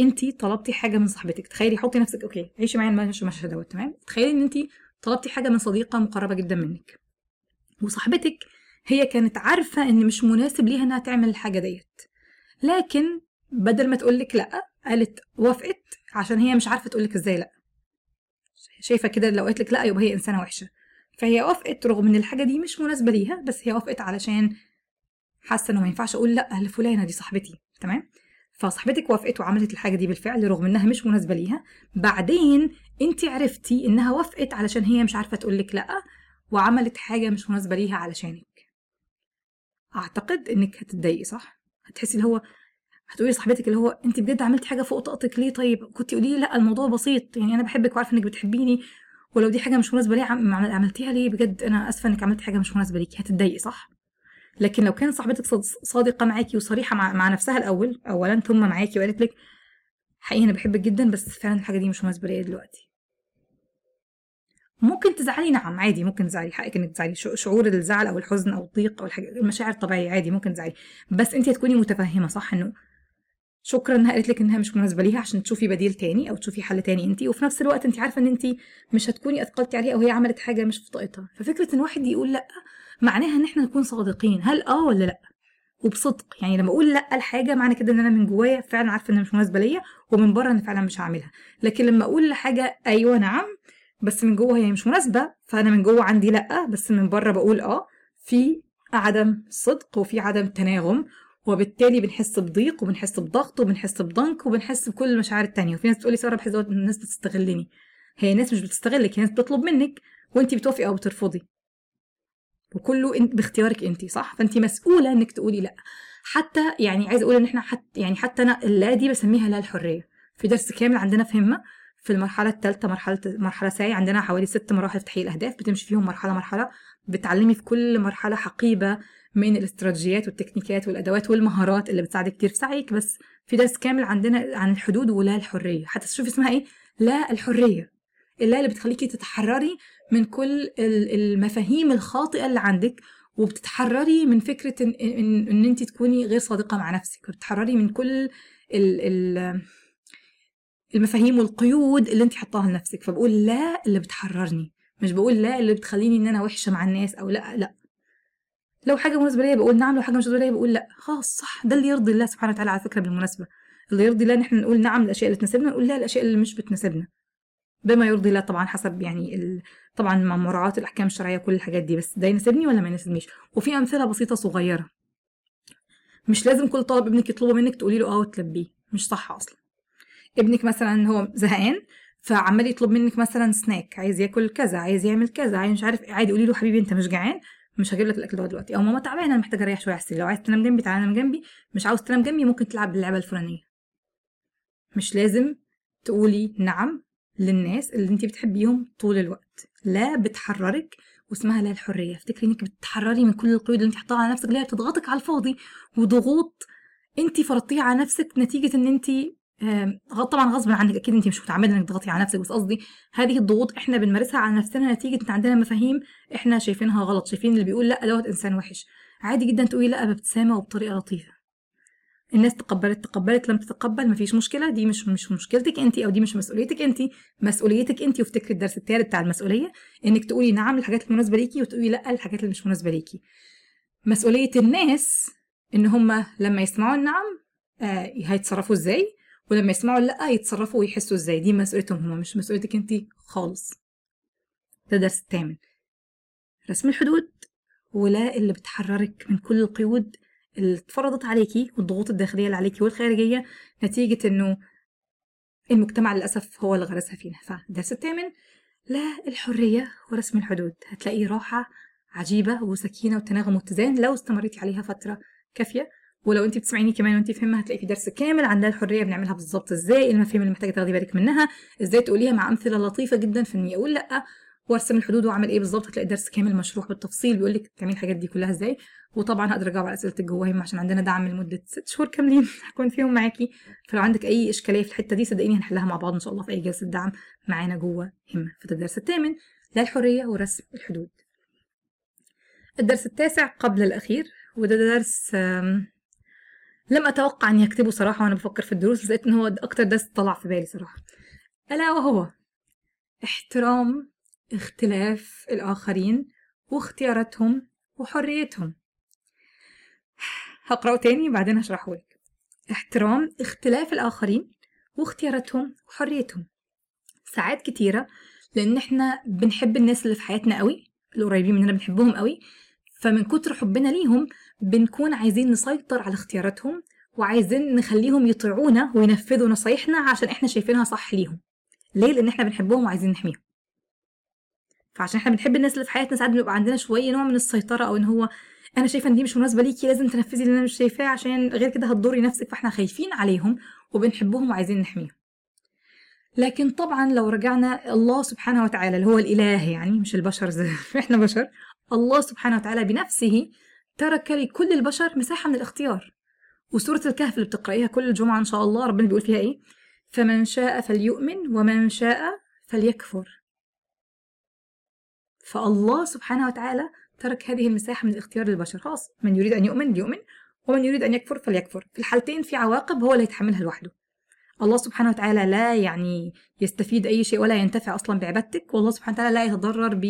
انت طلبتي حاجة من صاحبتك. تخيلي حطي نفسك okay عيشي معايا المشهد دوت تمام؟ تخيلي إن انت طلبتي حاجة من صديقة مقربة جدا منك وصاحبتك هي كانت عارفة إن مش مناسب ليها إنها تعمل الحاجة ديت. لكن بدل ما تقولك لأ قالت وافقت عشان هي مش عارفة تقولك إزاي لأ. شايفة كده لو قالت لك لأ يبقى هي إنسانة وحشة. فهي وافقت رغم إن الحاجة دي مش مناسبة ليها بس هي وافقت علشان حاسة إنه ما ينفعش أقول لأ لفلانة دي صاحبتي تمام؟ فصاحبتك وافقت وعملت الحاجة دي بالفعل رغم إنها مش مناسبة ليها. بعدين انت عرفتي إنها وافقت علشان هي مش عارفة تقول لك لأ وعملت حاجة مش مناسبة ليها علشانك. أعتقد إنك هتتضايقي صح؟ هتحسي اللي هو هتقولي صاحبتك اللي هو انت بجد عملتي حاجة فوق طاقتك ليه طيب؟ كنت قولي لي لأ الموضوع بسيط. يعني أنا بحبك وعارفة إنك بتحبيني ولو دي حاجة مش مناسبة ليه عملتيها ليه؟ بجد أنا آسفة إنك عملتي حاجة مش مناسبة ليكي هتتضايقي صح؟ لكن لو كانت صاحبتك صادقة معاكي وصريحة مع, مع نفسها الأول اولا ثم معاكي وقالت لك حقيقي أنا بحبك جدا بس فعلا الحاجة دي مش مناسبة ليا دلوقتي. ممكن تزعلي نعم عادي ممكن تزعلي حقك إنك تزعلي. شعور الزعل أو الحزن أو الضيق أو الحاجة المشاعر الطبيعية عادي ممكن تزعلي. بس انت تكوني متفهمة صح؟ إنه شكرا إنها قالت لك إنها مش مناسبة ليها عشان تشوفي بديل تاني أو تشوفي حل تاني انت وفي نفس الوقت انت عارفة إن انت مش هتكوني أثقلتي عليها أو هي عملت حاجة مش في طاقتها. ففكرة إن واحد يقول لأ معناها إن إحنا نكون صادقين. هل آه ولا لأ؟ وبصدق. يعني لما أقول لأ الحاجة معنى كده إن أنا من جوايا فعلا عارفة انها مش مناسبة ليا ومن بره أنا فعلا مش هعملها. لكن لما أقول لحاجة أيوه نعم بس من جوه هي مش مناسبة فأنا من جوه عندي لأ بس من بره بقول آه في عدم صدق وفي عدم تناغم وبالتالي بنحس بضيق وبنحس بضغط وبنحس بضنك وبنحس بكل المشاعر التانية. وفي ناس بتقولي سارة بحس الناس بتستغلني. هي ناس مش بتستغلك هي ناس بتطلب منك وانت بتوافقي أو بترفضي. وكله باختيارك انت صح؟ فانت مسؤولة إنك تقولي لأ. حتى يعني عايزة أقول إن إحنا حتى يعني حتى أنا اللا دي بسميها لا الحرية. في درس كامل عندنا في همه في المرحلة الثالثه مرحلة مرحلة ساي عندنا حوالي ست مراحل في تحقيق الأهداف بتمشي فيهم مرحلة مرحلة. بتعلمي في كل مرحلة حقيبة من الاستراتيجيات والتكنيكات والأدوات والمهارات اللي بتساعدك كتير في سعيك. بس في درس كامل عندنا عن الحدود ولا الحرية. حتى تشوفي اسمها إيه؟ لا الحرية. اللا اللي بتخليكي تتحرري من كل المفاهيم الخاطئة اللي عندك وبتتحرري من فكرة ان ان, إن انت تكوني غير صادقة مع نفسك وبتتحرري من كل ال ال المفاهيم والقيود اللي انت حطاها لنفسك. فبقول لا اللي بتحررني مش بقول لا اللي بتخليني إن أنا وحشة مع الناس أو لأ لأ. لو حاجة مناسبة ليا بقول نعم لو حاجة مش مناسبة ليا بقول لا. خلاص صح. ده اللي يرضي الله سبحانه وتعالى على فكرة بالمناسبة. اللي يرضي الله إن إحنا نقول نعم للاشياء اللي تناسبنا نقول لا الاشياء اللي مش بتناسبنا. بما يرضي الله طبعا حسب يعني ال... طبعا مع مراعاة الأحكام الشرعية كل الحاجات دي بس ده يناسبني ولا ما يناسبنيش؟ وفي أمثلة بسيطة صغيرة. مش لازم كل طلب ابنك يطلبه منك تقولي له آه وتلبيه مش صح أصلا. ابنك مثلا هو زهقان فعمال يطلب منك مثلا سناك عايز ياكل كذا عايز يعمل كذا عايز مش عارف عادي قولي له حبيبي أنت مش جعان مش هجيب لك الأكل ده دلوقتي. أو ماما تعبانة أنا محتاجة أريح شوية على لو عايز تنام جنبي تعالى نام جنبي مش عاوز تنام جنبي ممكن تلعب باللعبة الفلانية. مش لازم تقولي نعم للناس اللي انت بتحبيهم طول الوقت. لا بتحررك واسمها لا الحرية. افتكري انك بتحرري من كل القيود اللي انت حطاها على نفسك اللي هي بتضغطك على الفاضي. وضغوط انت فرضتيها على نفسك نتيجة ان انت طبعا غصب عنك. أكيد انت مش متعمدة انك تضغطي على نفسك بس قصدي هذه الضغوط إحنا بنمارسها على نفسنا نتيجة ان عندنا مفاهيم إحنا شايفينها غلط شايفين اللي بيقول لا دوت إنسان وحش. عادي جدا تقولي لا بابتسامة وبطريقة لطيفة. الناس تقبلت تقبلت لم تتقبل مفيش مشكلة دي مش مش مشكلتك انت أو دي مش مسؤوليتك انت مسؤوليتك انت وافتكري الدرس الثالث بتاع المسؤولية إنك تقولي نعم للحاجات المناسبة ليكي وتقولي لأ للحاجات اللي مش مناسبة ليكي. مسؤولية الناس إن هم لما يسمعوا النعم آه هيتصرفوا إزاي ولما يسمعوا لا يتصرفوا ويحسوا إزاي. دي مسؤوليتهم هم مش مسؤوليتك انت خالص. ده درس الثامن. رسم الحدود ولا اللي بتحررك من كل القيود اللي اتفرضت عليكي والضغوط الداخلية اللي عليكي والخارجية نتيجة إنه المجتمع للأسف هو اللي غرسها فينا. فالدرس الثامن. لا الحرية ورسم الحدود. هتلاقي راحة عجيبة وسكينة وتناغم واتزان لو استمريتي عليها فترة كافية. ولو انت بتسمعيني كمان وانت فاهمة هتلاقي في درس كامل عن الحرية بنعملها بالظبط إزاي المفاهيم اللي محتاجه تاخدي بالك منها إزاي تقوليها مع أمثلة لطيفة جدا في إني أقول لأ. وارسم الحدود واعمل إيه بالظبط هتلاقي درس كامل مشروح بالتفصيل بيقول لك تعملي الحاجات دي كلها إزاي. وطبعا هقدر اجاوب على اسئلتك جواهم عشان عندنا دعم لمدة ست شهور كاملين هكون فيهم معاكي. فلو عندك أي إشكالية في الحتة دي صدقيني هنحلها مع بعض إن شاء الله في أي جلسة دعم معانا جوه همه فده الدرس الثامن لا الحرية ورسم الحدود. الدرس التاسع قبل الأخير وده درس لم أتوقع أن يكتبه صراحة وأنا بفكر في الدروس بس إن هو أكتر درس طلع في بالي صراحة. ألا وهو؟ احترام اختلاف الآخرين واختياراتهم وحريتهم. هقرأه تاني بعدين هشرحه لك. احترام اختلاف الآخرين واختياراتهم وحريتهم. ساعات كتيرة لأن إحنا بنحب الناس اللي في حياتنا قوي القريبين مننا بنحبهم قوي فمن كتر حبنا ليهم بنكون عايزين نسيطر على اختياراتهم وعايزين نخليهم يطيعونا وينفذوا نصايحنا عشان إحنا شايفينها صح ليهم. ليه؟ لأن إحنا بنحبهم وعايزين نحميهم. فعشان إحنا بنحب الناس اللي في حياتنا ساعات بيبقى عندنا شوية نوع من السيطرة أو إن هو أنا شايفة إن دي مش مناسبة ليكي لازم تنفذي اللي أنا مش شايفاه عشان غير كده هتضري نفسك فإحنا خايفين عليهم وبنحبهم وعايزين نحميهم. لكن طبعا لو رجعنا الله سبحانه وتعالى اللي هو الإله يعني مش البشر زي إحنا بشر الله سبحانه وتعالى بنفسه ترك لكل البشر مساحة من الاختيار. وسورة الكهف اللي بتقرأيها كل جمعة إن شاء الله ربنا بيقول فيها إيه؟ فمن شاء فليؤمن ومن شاء فليكفر. فالله سبحانه وتعالى ترك هذه المساحة من الاختيار للبشر. خلاص من يريد أن يؤمن ليؤمن ومن يريد أن يكفر فليكفر. في الحالتين في عواقب هو اللي يتحملها لوحده. الله سبحانه وتعالى لا يعني يستفيد أي شيء ولا ينتفع أصلا بعبادتك والله سبحانه وتعالى لا يتضرر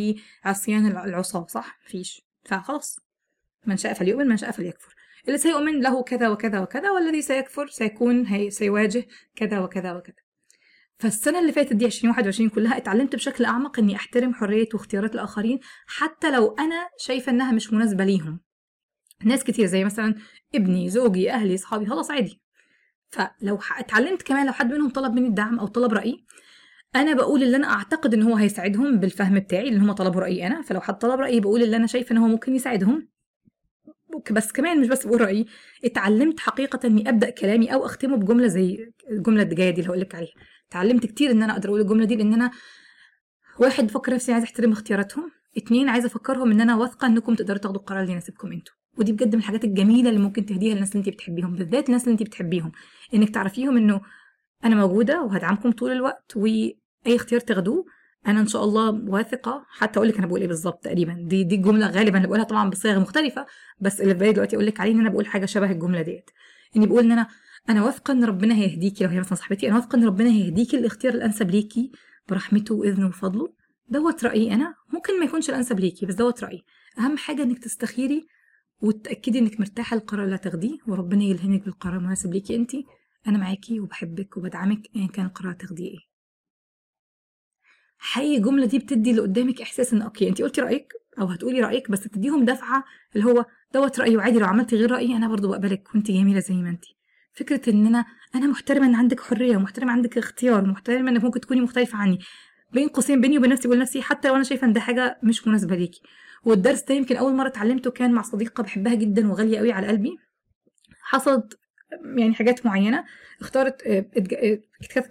بعصيان العصاة صح؟ فيش فخلاص من شاء فليؤمن من شاء فليكفر. اللي سيؤمن له كذا وكذا وكذا والذي سيكفر سيكون هي سيواجه كذا وكذا وكذا. فالسنة اللي فاتت دي 2021 كلها اتعلمت بشكل أعمق إني أحترم حرية واختيارات الآخرين حتى لو أنا شايفة إنها مش مناسبة ليهم. ناس كتير زي مثلا ابني زوجي أهلي صحابي خلاص عادي. فلو اتعلمت كمان لو حد منهم طلب مني الدعم أو طلب رأيي أنا بقول اللي أنا أعتقد إن هو هيساعدهم بالفهم بتاعي لأن هم طلبوا رأيي أنا. فلو حد طلب رأيي بقول اللي أنا شايفة إن هو ممكن يساعدهم. بس كمان مش بس بقول رأيي اتعلمت حقيقة إني أبدأ كلامي أو أختمه بجملة زي الجمله الجايه دي اللي هقول لك عليها. اتعلمت كتير إن أنا أقدر أقول الجملة دي لأن أنا واحد بفكر نفسي عايزة أحترم اختياراتهم اتنين عايزة أفكرهم إن أنا واثقة إنكم تقدروا تاخدوا القرار اللي يناسبكم أنتوا. ودي بجد من الحاجات الجميلة اللي ممكن تهديها للناس اللي انت بتحبيهم بالذات الناس اللي انت بتحبيهم. إنك تعرفيهم إنه أنا موجودة وهدعمكم طول الوقت وأي اختيار تاخدوه أنا إن شاء الله واثقة. حتى أقول لك أنا بقول إيه بالظبط تقريبا. دي دي الجملة غالبا اللي بقولها طبعا بصيغ مختلفة بس اللي في دلوقتي أقول لك عليه إن أنا بقول حاجة شبه الجملة ديت. إني بقول إن أنا أنا واثقة إن ربنا هيهديكي لو هي مثلا صاحبتي. أنا واثقة إن ربنا هيهديكي الاختيار الأنسب ليكي برحمته وإذنه وفضله. دوت رأيي أنا. ممكن ما يكونش الأنسب ليكي بس دوت رأيي. أهم حاجة إنك تستخيري وتتاكدي إنك مرتاحة للقرار اللي هتاخديه وربنا يلهمك بالقرار المناسب ليكي انت. أنا معاكي وبحبك وبدعمك ايا كان القرار تاخديه إيه. حقيقي الجملة دي بتدي اللي قدامك إحساس إن okay انت قلتي رأيك أو هتقولي رأيك بس تديهم دفعة اللي هو دوت رأيي وعادي لو عملتي غير رأيي أنا برضو بقبلك وانت جميلة زي ما انت. فكرة إن أنا أنا محترمة إن عندك حرية ومحترمة عندك اختيار ومحترمة إنك ممكن تكوني مختلفة عني. بين قوسين بيني وبين نفسي بقول لنفسي حتى لو أنا شايفة إن ده حاجة مش مناسبة ليكي. والدرس ده يمكن أول مرة اتعلمته كان مع صديقة بحبها جدا وغالية قوي على قلبي. حصلت يعني حاجات معينة اختارت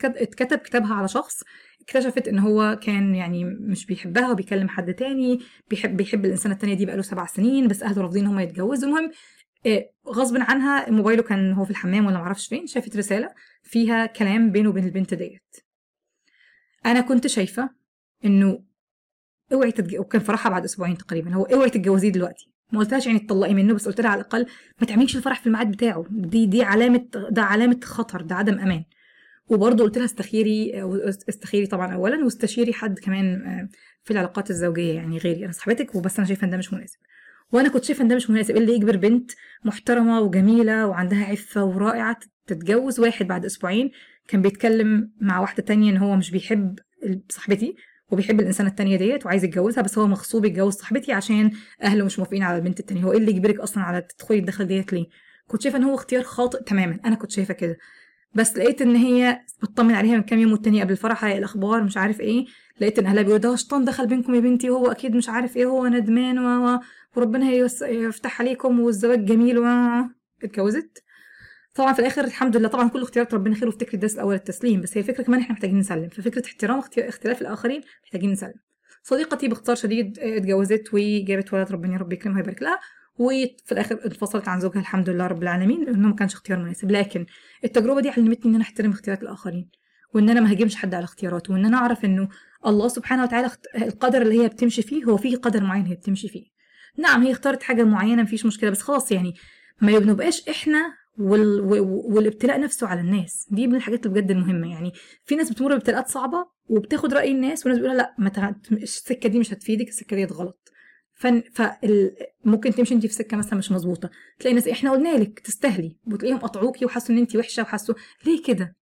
اتكتب كتابها على شخص. اكتشفت إن هو كان يعني مش بيحبها وبيكلم حد تاني بيحب بيحب الانسانه التانية دي بقاله سبع سنين بس أهله رافضين إن هم يتجوزوا. المهم غصب عنها موبايله كان هو في الحمام ولا معرفش فين شافت رسالة فيها كلام بينه وبين البنت ديت. أنا كنت شايفة إنه أوعي تتج... وكان فرحها بعد أسبوعين تقريبا هو أوعي تتجوزيه دلوقتي. ما قلتهاش يعني تطلقي منه بس قلت لها على الأقل ما تعمليش الفرح في الميعاد بتاعه. دي دي علامة ده علامة خطر ده عدم أمان. وبرضه قلت لها استخيري استخيري طبعا اولا واستشيري حد كمان في العلاقات الزوجية يعني غيري. أنا صاحبتك وبس أنا شايفة إن ده مش مناسب. وأنا كنت شايفة إن ده مش مناسب إيه اللي يجبر بنت محترمة وجميلة وعندها عفة ورائعة تتجوز واحد بعد أسبوعين. كان بيتكلم مع واحدة تانية إن هو مش بيحب صاحبتي وبيحب الانسانه التانية ديت وعايز يتجوزها بس هو مغصوب يتجوز صاحبتي عشان أهله مش موافقين على البنت التانية. هو إيه اللي يجبرك أصلا على تدخلي الدخله ديت ليه؟ كنت شايفة إن هو اختيار خاطئ تماما أنا كنت شايفة كده. بس لقيت إن هي بتطمن عليها من كام يوم والتاني قبل الفرح هي الأخبار مش عارف إيه. لقيت إن أهلها بيقولوا ده شيطان دخل بينكم يا بنتي وهو أكيد مش عارف إيه هو ندمان و... وربنا يفتح عليكم والزواج جميل و اتجوزت. طبعا في الآخر الحمد لله طبعا كل اختيارات ربنا خير وافتكر الدرس الأول التسليم بس هي فكره كمان إحنا محتاجين نسلم ففكرة احترام اختلاف الآخرين محتاجين نسلم. صديقتي باختصار شديد اتجوزت وجابت ولد ربنا يا رب يكرمها ويبارك لها وفي الآخر انفصلت عن زوجها الحمد لله رب العالمين لأنه ما كانش اختيار مناسب. لكن التجربة دي علمتني إن أنا أحترم اختيارات الآخرين وإن أنا ما هاجمش حد على اختياراته وإن أنا أعرف إنه الله سبحانه وتعالى القدر اللي هي بتمشي فيه هو فيه قدر معين هي بتمشي فيه. نعم هي اختارت حاجة معينة مفيش مشكلة بس خلاص يعني ما بنبقاش إحنا وال... والابتلاء نفسه على الناس. دي من الحاجات اللي بجد المهمه يعني في ناس بتمر بابتلاءات صعبة وبتاخد رأي الناس وناس بيقولوا لأ ما تع... السكة دي مش هتفيدك السكة دي غلط. فن... فال... ممكن تمشي انت في سكة مثلا مش مظبوطة. تلاقي ناس إحنا قلنا لك تستاهلي وتلاقيهم قطعوكي وحسوا إن انت وحشة وحسوا ليه كده؟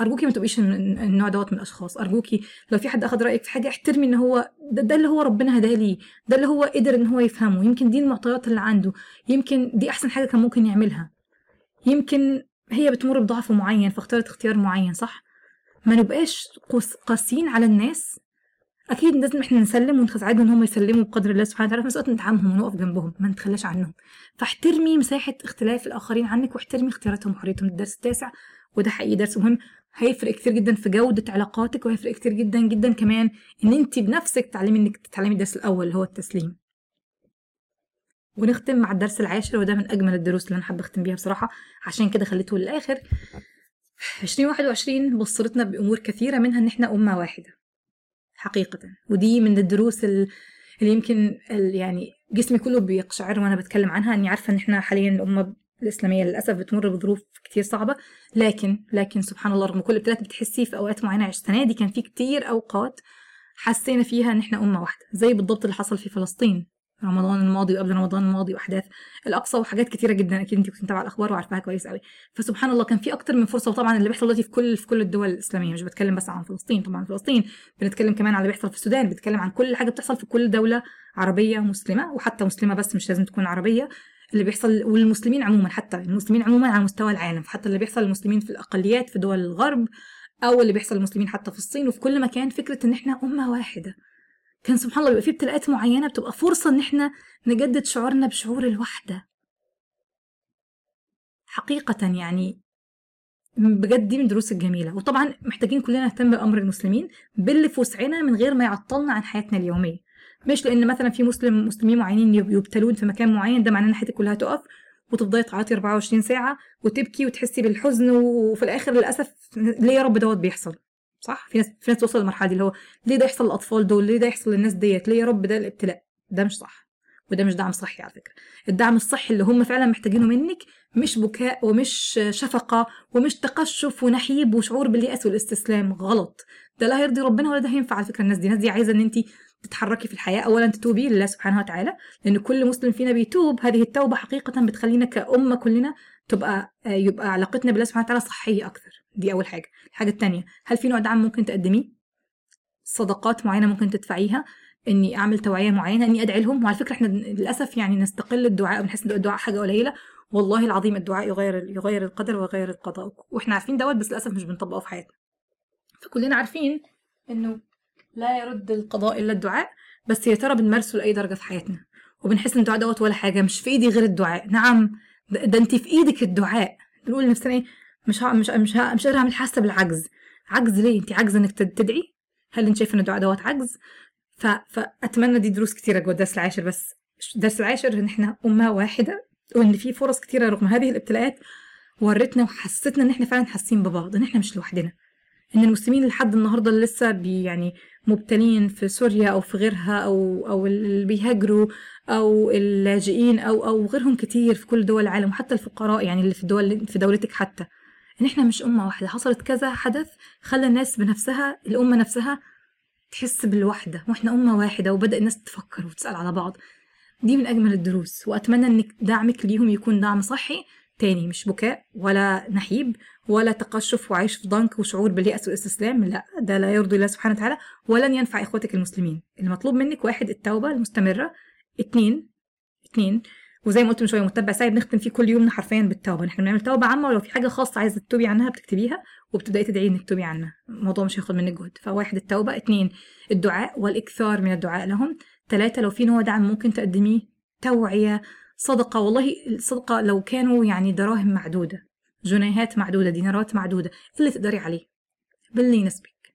أرجوكي ما تبقيش النوع دوت من الأشخاص. أرجوكي لو في حد أخد رأيك في حاجة احترمي إن هو ده, ده اللي هو ربنا هداه ليه. ده اللي هو قدر إن هو يفهمه. يمكن دي المعطيات اللي عنده. يمكن دي أحسن حاجة كان ممكن يعملها. يمكن هي بتمر بضعف معين فاختارت اختيار معين صح؟ ما نبقاش قاسيين على الناس. أكيد لازم إحنا نسلم ونساعدهم إن هم يسلموا بقدر الله سبحانه وتعالى. في نفس الوقت ندعمهم ونقف جنبهم. ما نتخلاش عنهم. فاحترمي مساحة اختلاف الآخرين عنك واحترمي اختياراتهم وحريتهم. الدرس التاسع وده حقيقي درس مهم. هيفرق كتير جدا في جودة علاقاتك وهيفرق كتير جدا جدا كمان إن أنت بنفسك تعلمي إنك تتعلمي الدرس الأول اللي هو التسليم. ونختم مع الدرس العاشر وده من أجمل الدروس اللي أنا حابة أختم بيها بصراحة عشان كده خليته للآخر. 2021 بصرتنا بأمور كثيرة منها إن إحنا أمة واحدة. حقيقة. ودي من الدروس اللي يمكن يعني جسمي كله بيقشعر وأنا بتكلم عنها إني عارفة إن إحنا حاليا الامه الإسلامية للأسف بتمر بظروف كتير صعبة. لكن لكن سبحان الله رغم كل ابتلاءات بتحسيه في أوقات معينة السنة دي كان في كتير أوقات حسينا فيها إن إحنا أمة واحدة زي بالضبط اللي حصل في فلسطين. رمضان الماضي وقبل رمضان الماضي وأحداث الأقصى وحاجات كتيرة جدا. أكيد انت كنت متابعة الأخبار وعارفاها كويس قوي فسبحان الله كان في أكتر من فرصة وطبعا اللي بيحصل دلوقتي في كل في كل الدول الإسلامية مش بتكلم بس عن فلسطين. طبعا فلسطين بنتكلم كمان على اللي بيحصل في السودان بنتكلم عن كل حاجة بتحصل في كل دولة عربية مسلمة وحتى مسلمة بس مش لازم تكون عربية. اللي بيحصل والمسلمين عموما حتى المسلمين عموما على مستوى العالم. حتى اللي بيحصل للمسلمين في الأقليات في دول الغرب أو اللي بيحصل للمسلمين حتى في الصين وفي كل مكان فكرة إن إحنا أمة واحدة. كان سبحان الله بيبقى في ابتلاءات معينة بتبقى فرصة إن إحنا نجدد شعورنا بشعور الوحدة. حقيقة يعني بجد دي من الدروس الجميلة. وطبعا محتاجين كلنا نهتم بأمر المسلمين باللي في وسعنا من غير ما يعطلنا عن حياتنا اليومية. مش لأن مثلا في مسلم مسلمين معينين يبتلون في مكان معين ده معناه إن حياتك كلها تقف وتفضلي تعيطي 24 ساعة وتبكي وتحسي بالحزن وفي الآخر للأسف ليه يا رب دوت بيحصل؟ صح؟ في ناس في ناس توصل للمرحلة دي اللي هو ليه ده يحصل للأطفال دول؟ ليه ده يحصل للناس ديت؟ ليه يا رب ده الابتلاء؟ ده مش صح. وده مش دعم صحي على فكرة. الدعم الصحي اللي هم فعلا محتاجينه منك مش بكاء ومش شفقة ومش تقشف ونحيب وشعور باليأس والاستسلام غلط. ده لا هيرضي ربنا ولا ده هينفع على فكرة الناس دي. الناس دي عايزة إن انت تتحركي في الحياة. اولا تتوبي لله سبحانه وتعالى لأن كل مسلم فينا بيتوب. هذه التوبة حقيقة بتخلينا كأمة كلنا تبقى يبقى علاقتنا بالله سبحانه وتعالى صحية أكثر. دي أول حاجة. الحاجة الثانية هل في نوع دعم ممكن تقدميه؟ صدقات معينة ممكن تدفعيها؟ إني أعمل توعية معينة إني أدعي لهم. وعلى فكرة إحنا للأسف يعني نستقل الدعاء ونحس إن الدعاء حاجة قليلة. والله العظيم الدعاء يغير يغير القدر ويغير القضاء. وإحنا عارفين دوت بس للأسف مش بنطبقه في حياتنا. فكلنا عارفين إنه لا يرد القضاء إلا الدعاء بس يا ترى بنمارسه لأي درجة في حياتنا؟ وبنحس إن الدعاء دوت ولا حاجة مش في إيدي غير الدعاء. نعم ده, انت في إيدك الدعاء. نقول لنفسنا إيه؟ مش ها مش مش ها مش قادرة أعمل حاسة بالعجز. عجز ليه؟ انت عاجزه إنك تدعي؟ هل أنت شايفة إن الدعاء دوت عجز؟ ف... فاتمنى دي دروس كتيرة جوه الدرس العاشر بس. الدرس العاشر إن إحنا أمة واحدة وإن في فرص كتيرة رغم هذه الابتلاءات ورتنا وحستنا إن إحنا فعلا حاسين ببعض إن إحنا مش لوحدنا. إن المسلمين لحد النهارده اللي لسه بي يعني مبتلين في سوريا أو في غيرها أو أو اللي بيهاجروا أو اللاجئين أو أو غيرهم كتير في كل دول العالم وحتى الفقراء يعني اللي في دول في دولتك حتى. إن إحنا مش أمة واحدة حصلت كذا حدث خلى الناس بنفسها الأمة نفسها تحس بالوحدة وإحنا أمة واحدة وبدأ الناس تفكر وتسأل على بعض. دي من أجمل الدروس وأتمنى إنك دعمك ليهم يكون دعم صحي تاني مش بكاء ولا نحيب ولا تقشف وعيش في ضنك وشعور باليأس والاستسلام لا ده لا يرضي الله سبحانه وتعالى ولن ينفع إخوتك المسلمين. المطلوب منك واحد التوبة المستمرة. اتنين اتنين وزي ما قلت من شوية متبع سعي بنختم فيه كل يومنا حرفيا بالتوبة. إحنا بنعمل توبة عامة ولو في حاجة خاصة عايزة تتوبي عنها بتكتبيها وبتبدأي تدعي إنك تتوبي عنها. الموضوع مش هياخد منك جهد. فواحد التوبة. اتنين الدعاء والإكثار من الدعاء لهم. ثلاثة لو في نوع دعم ممكن تقدميه. توعية. صدقة والله الصدقة لو كانوا يعني دراهم معدودة جنيهات معدودة دينارات معدودة اللي تقدري عليه؟ باللي يناسبك.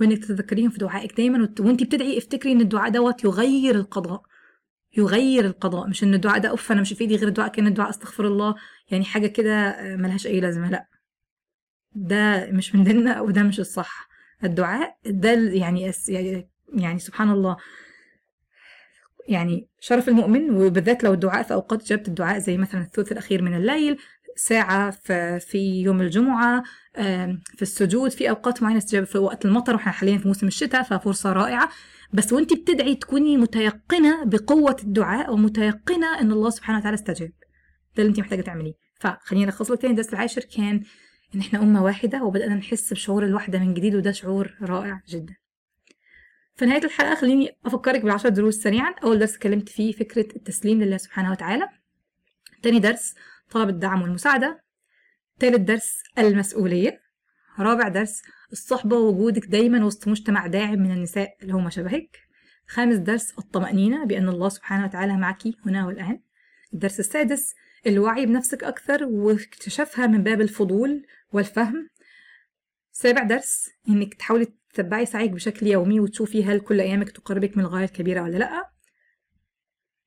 وإنك تتذكريهم في دعائك دايما وانت بتدعي افتكري إن الدعاء دوت يغير القضاء يغير القضاء. مش إن الدعاء ده أوف أنا مش في إيدي غير الدعاء كأن الدعاء أستغفر الله يعني حاجة كده ملهاش أي لازمة. لأ ده مش من ديننا وده مش الصح. الدعاء ده يعني يعني سبحان الله. يعني شرف المؤمن وبالذات لو الدعاء في أوقات اجابه الدعاء زي مثلا الثلث الأخير من الليل ساعة في يوم الجمعة في السجود في أوقات معينة استجابة في وقت المطر وإحنا حاليا في موسم الشتاء ففرصة رائعة. بس وانت بتدعي تكوني متيقنة بقوة الدعاء ومتيقنة إن الله سبحانه وتعالى استجاب. ده اللي انت محتاجة تعمليه. فخلينا نلخص لك تاني الدرس العاشر كان إن إحنا أمة واحدة وبدأنا نحس بشعور الوحدة من جديد وده شعور رائع جدا. في نهاية الحلقة خليني أفكرك بالعشر دروس سريعا. أول درس اتكلمت فيه فكرة التسليم لله سبحانه وتعالى. تاني درس طلب الدعم والمساعدة. تالت درس المسؤولية. رابع درس الصحبة ووجودك دايما وسط مجتمع داعم من النساء اللي هم شبهك. خامس درس الطمأنينة بأن الله سبحانه وتعالى معك هنا والآن. الدرس السادس الوعي بنفسك أكثر واكتشافها من باب الفضول والفهم. سابع درس إنك تحاولي تتبعي سعيك بشكل يومي وتشوفي هل كل أيامك تقربك من الغاية الكبيرة ولا لأ.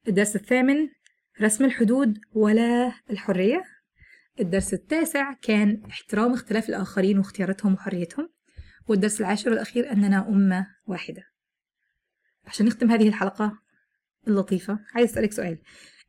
الدرس الثامن رسم الحدود ولا الحرية. الدرس التاسع كان احترام اختلاف الآخرين واختياراتهم وحريتهم. والدرس العاشر والأخير أننا أمة واحدة. عشان نختم هذه الحلقة اللطيفة عايز أسألك سؤال.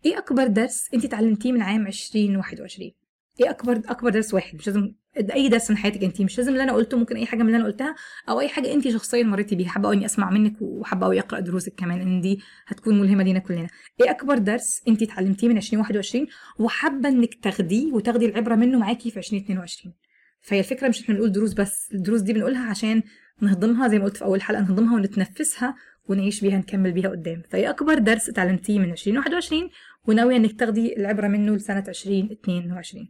إيه أكبر درس أنت تعلمتيه من عام 2021 إيه أكبر أكبر درس واحد؟ مش لازم اي درس من حياتك انت مش لازم اللي أنا قلته ممكن اي حاجة من اللي أنا قلتها أو اي حاجة انت شخصيا مريتي بيها حابة إني أسمع منك وحابة قوي أقرأ دروسك كمان إن دي هتكون ملهمة لينا كلنا. إيه أكبر درس انت اتعلمتيه من 2021 وحابة إنك تاخديه وتاخدي العبرة منه معاكي في 2022 فهي الفكرة مش إحنا بنقول دروس بس الدروس دي بنقولها عشان نهضمها زي ما قلت في أول حلقة نهضمها ونتنفسها ونعيش بيها نكمل بيها قدام. فهي أكبر درس اتعلمتيه من 2021 وناوية إنك تاخدي العبرة منه لسنة 2022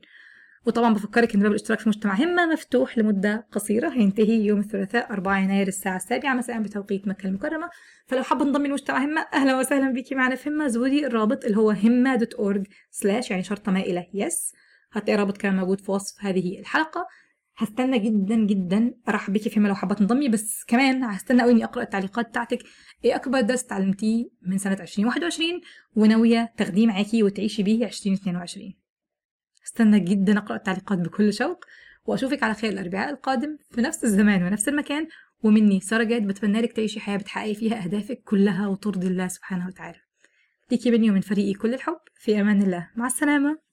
وطبعا بفكرك إن باب الاشتراك في مجتمع همة مفتوح لمدة قصيرة. هينتهي يوم الثلاثاء 4 يناير الساعة السابعة. مساء بتوقيت مكة المكرمة. فلو حابة تنضمي لمجتمع همة أهلا وسهلا بيكي معنا في همة. زوري الرابط اللي هو همة dot org slash يعني شرطة مائلة yes هتلاقي رابط كان موجود في وصف هذه الحلقة. هستنى جدا جدا. أرحب بيكي في همة لو حابة تنضمي بس كمان هستنى قوي إني أقرأ التعليقات بتاعتك. إيه أكبر درس اتعلمتيه من سنة 2021 وناوية تاخديه معاكي وتعيشي بيه 2022 استنى جدا أقرأ التعليقات بكل شوق وأشوفك على خير الأربعاء القادم في نفس الزمان ونفس المكان. ومني سارة جاد بتمنى لك تعيشي حياة بتحققي فيها أهدافك كلها وترضي الله سبحانه وتعالى. ليكي مني ومن فريقي كل الحب. في أمان الله. مع السلامة.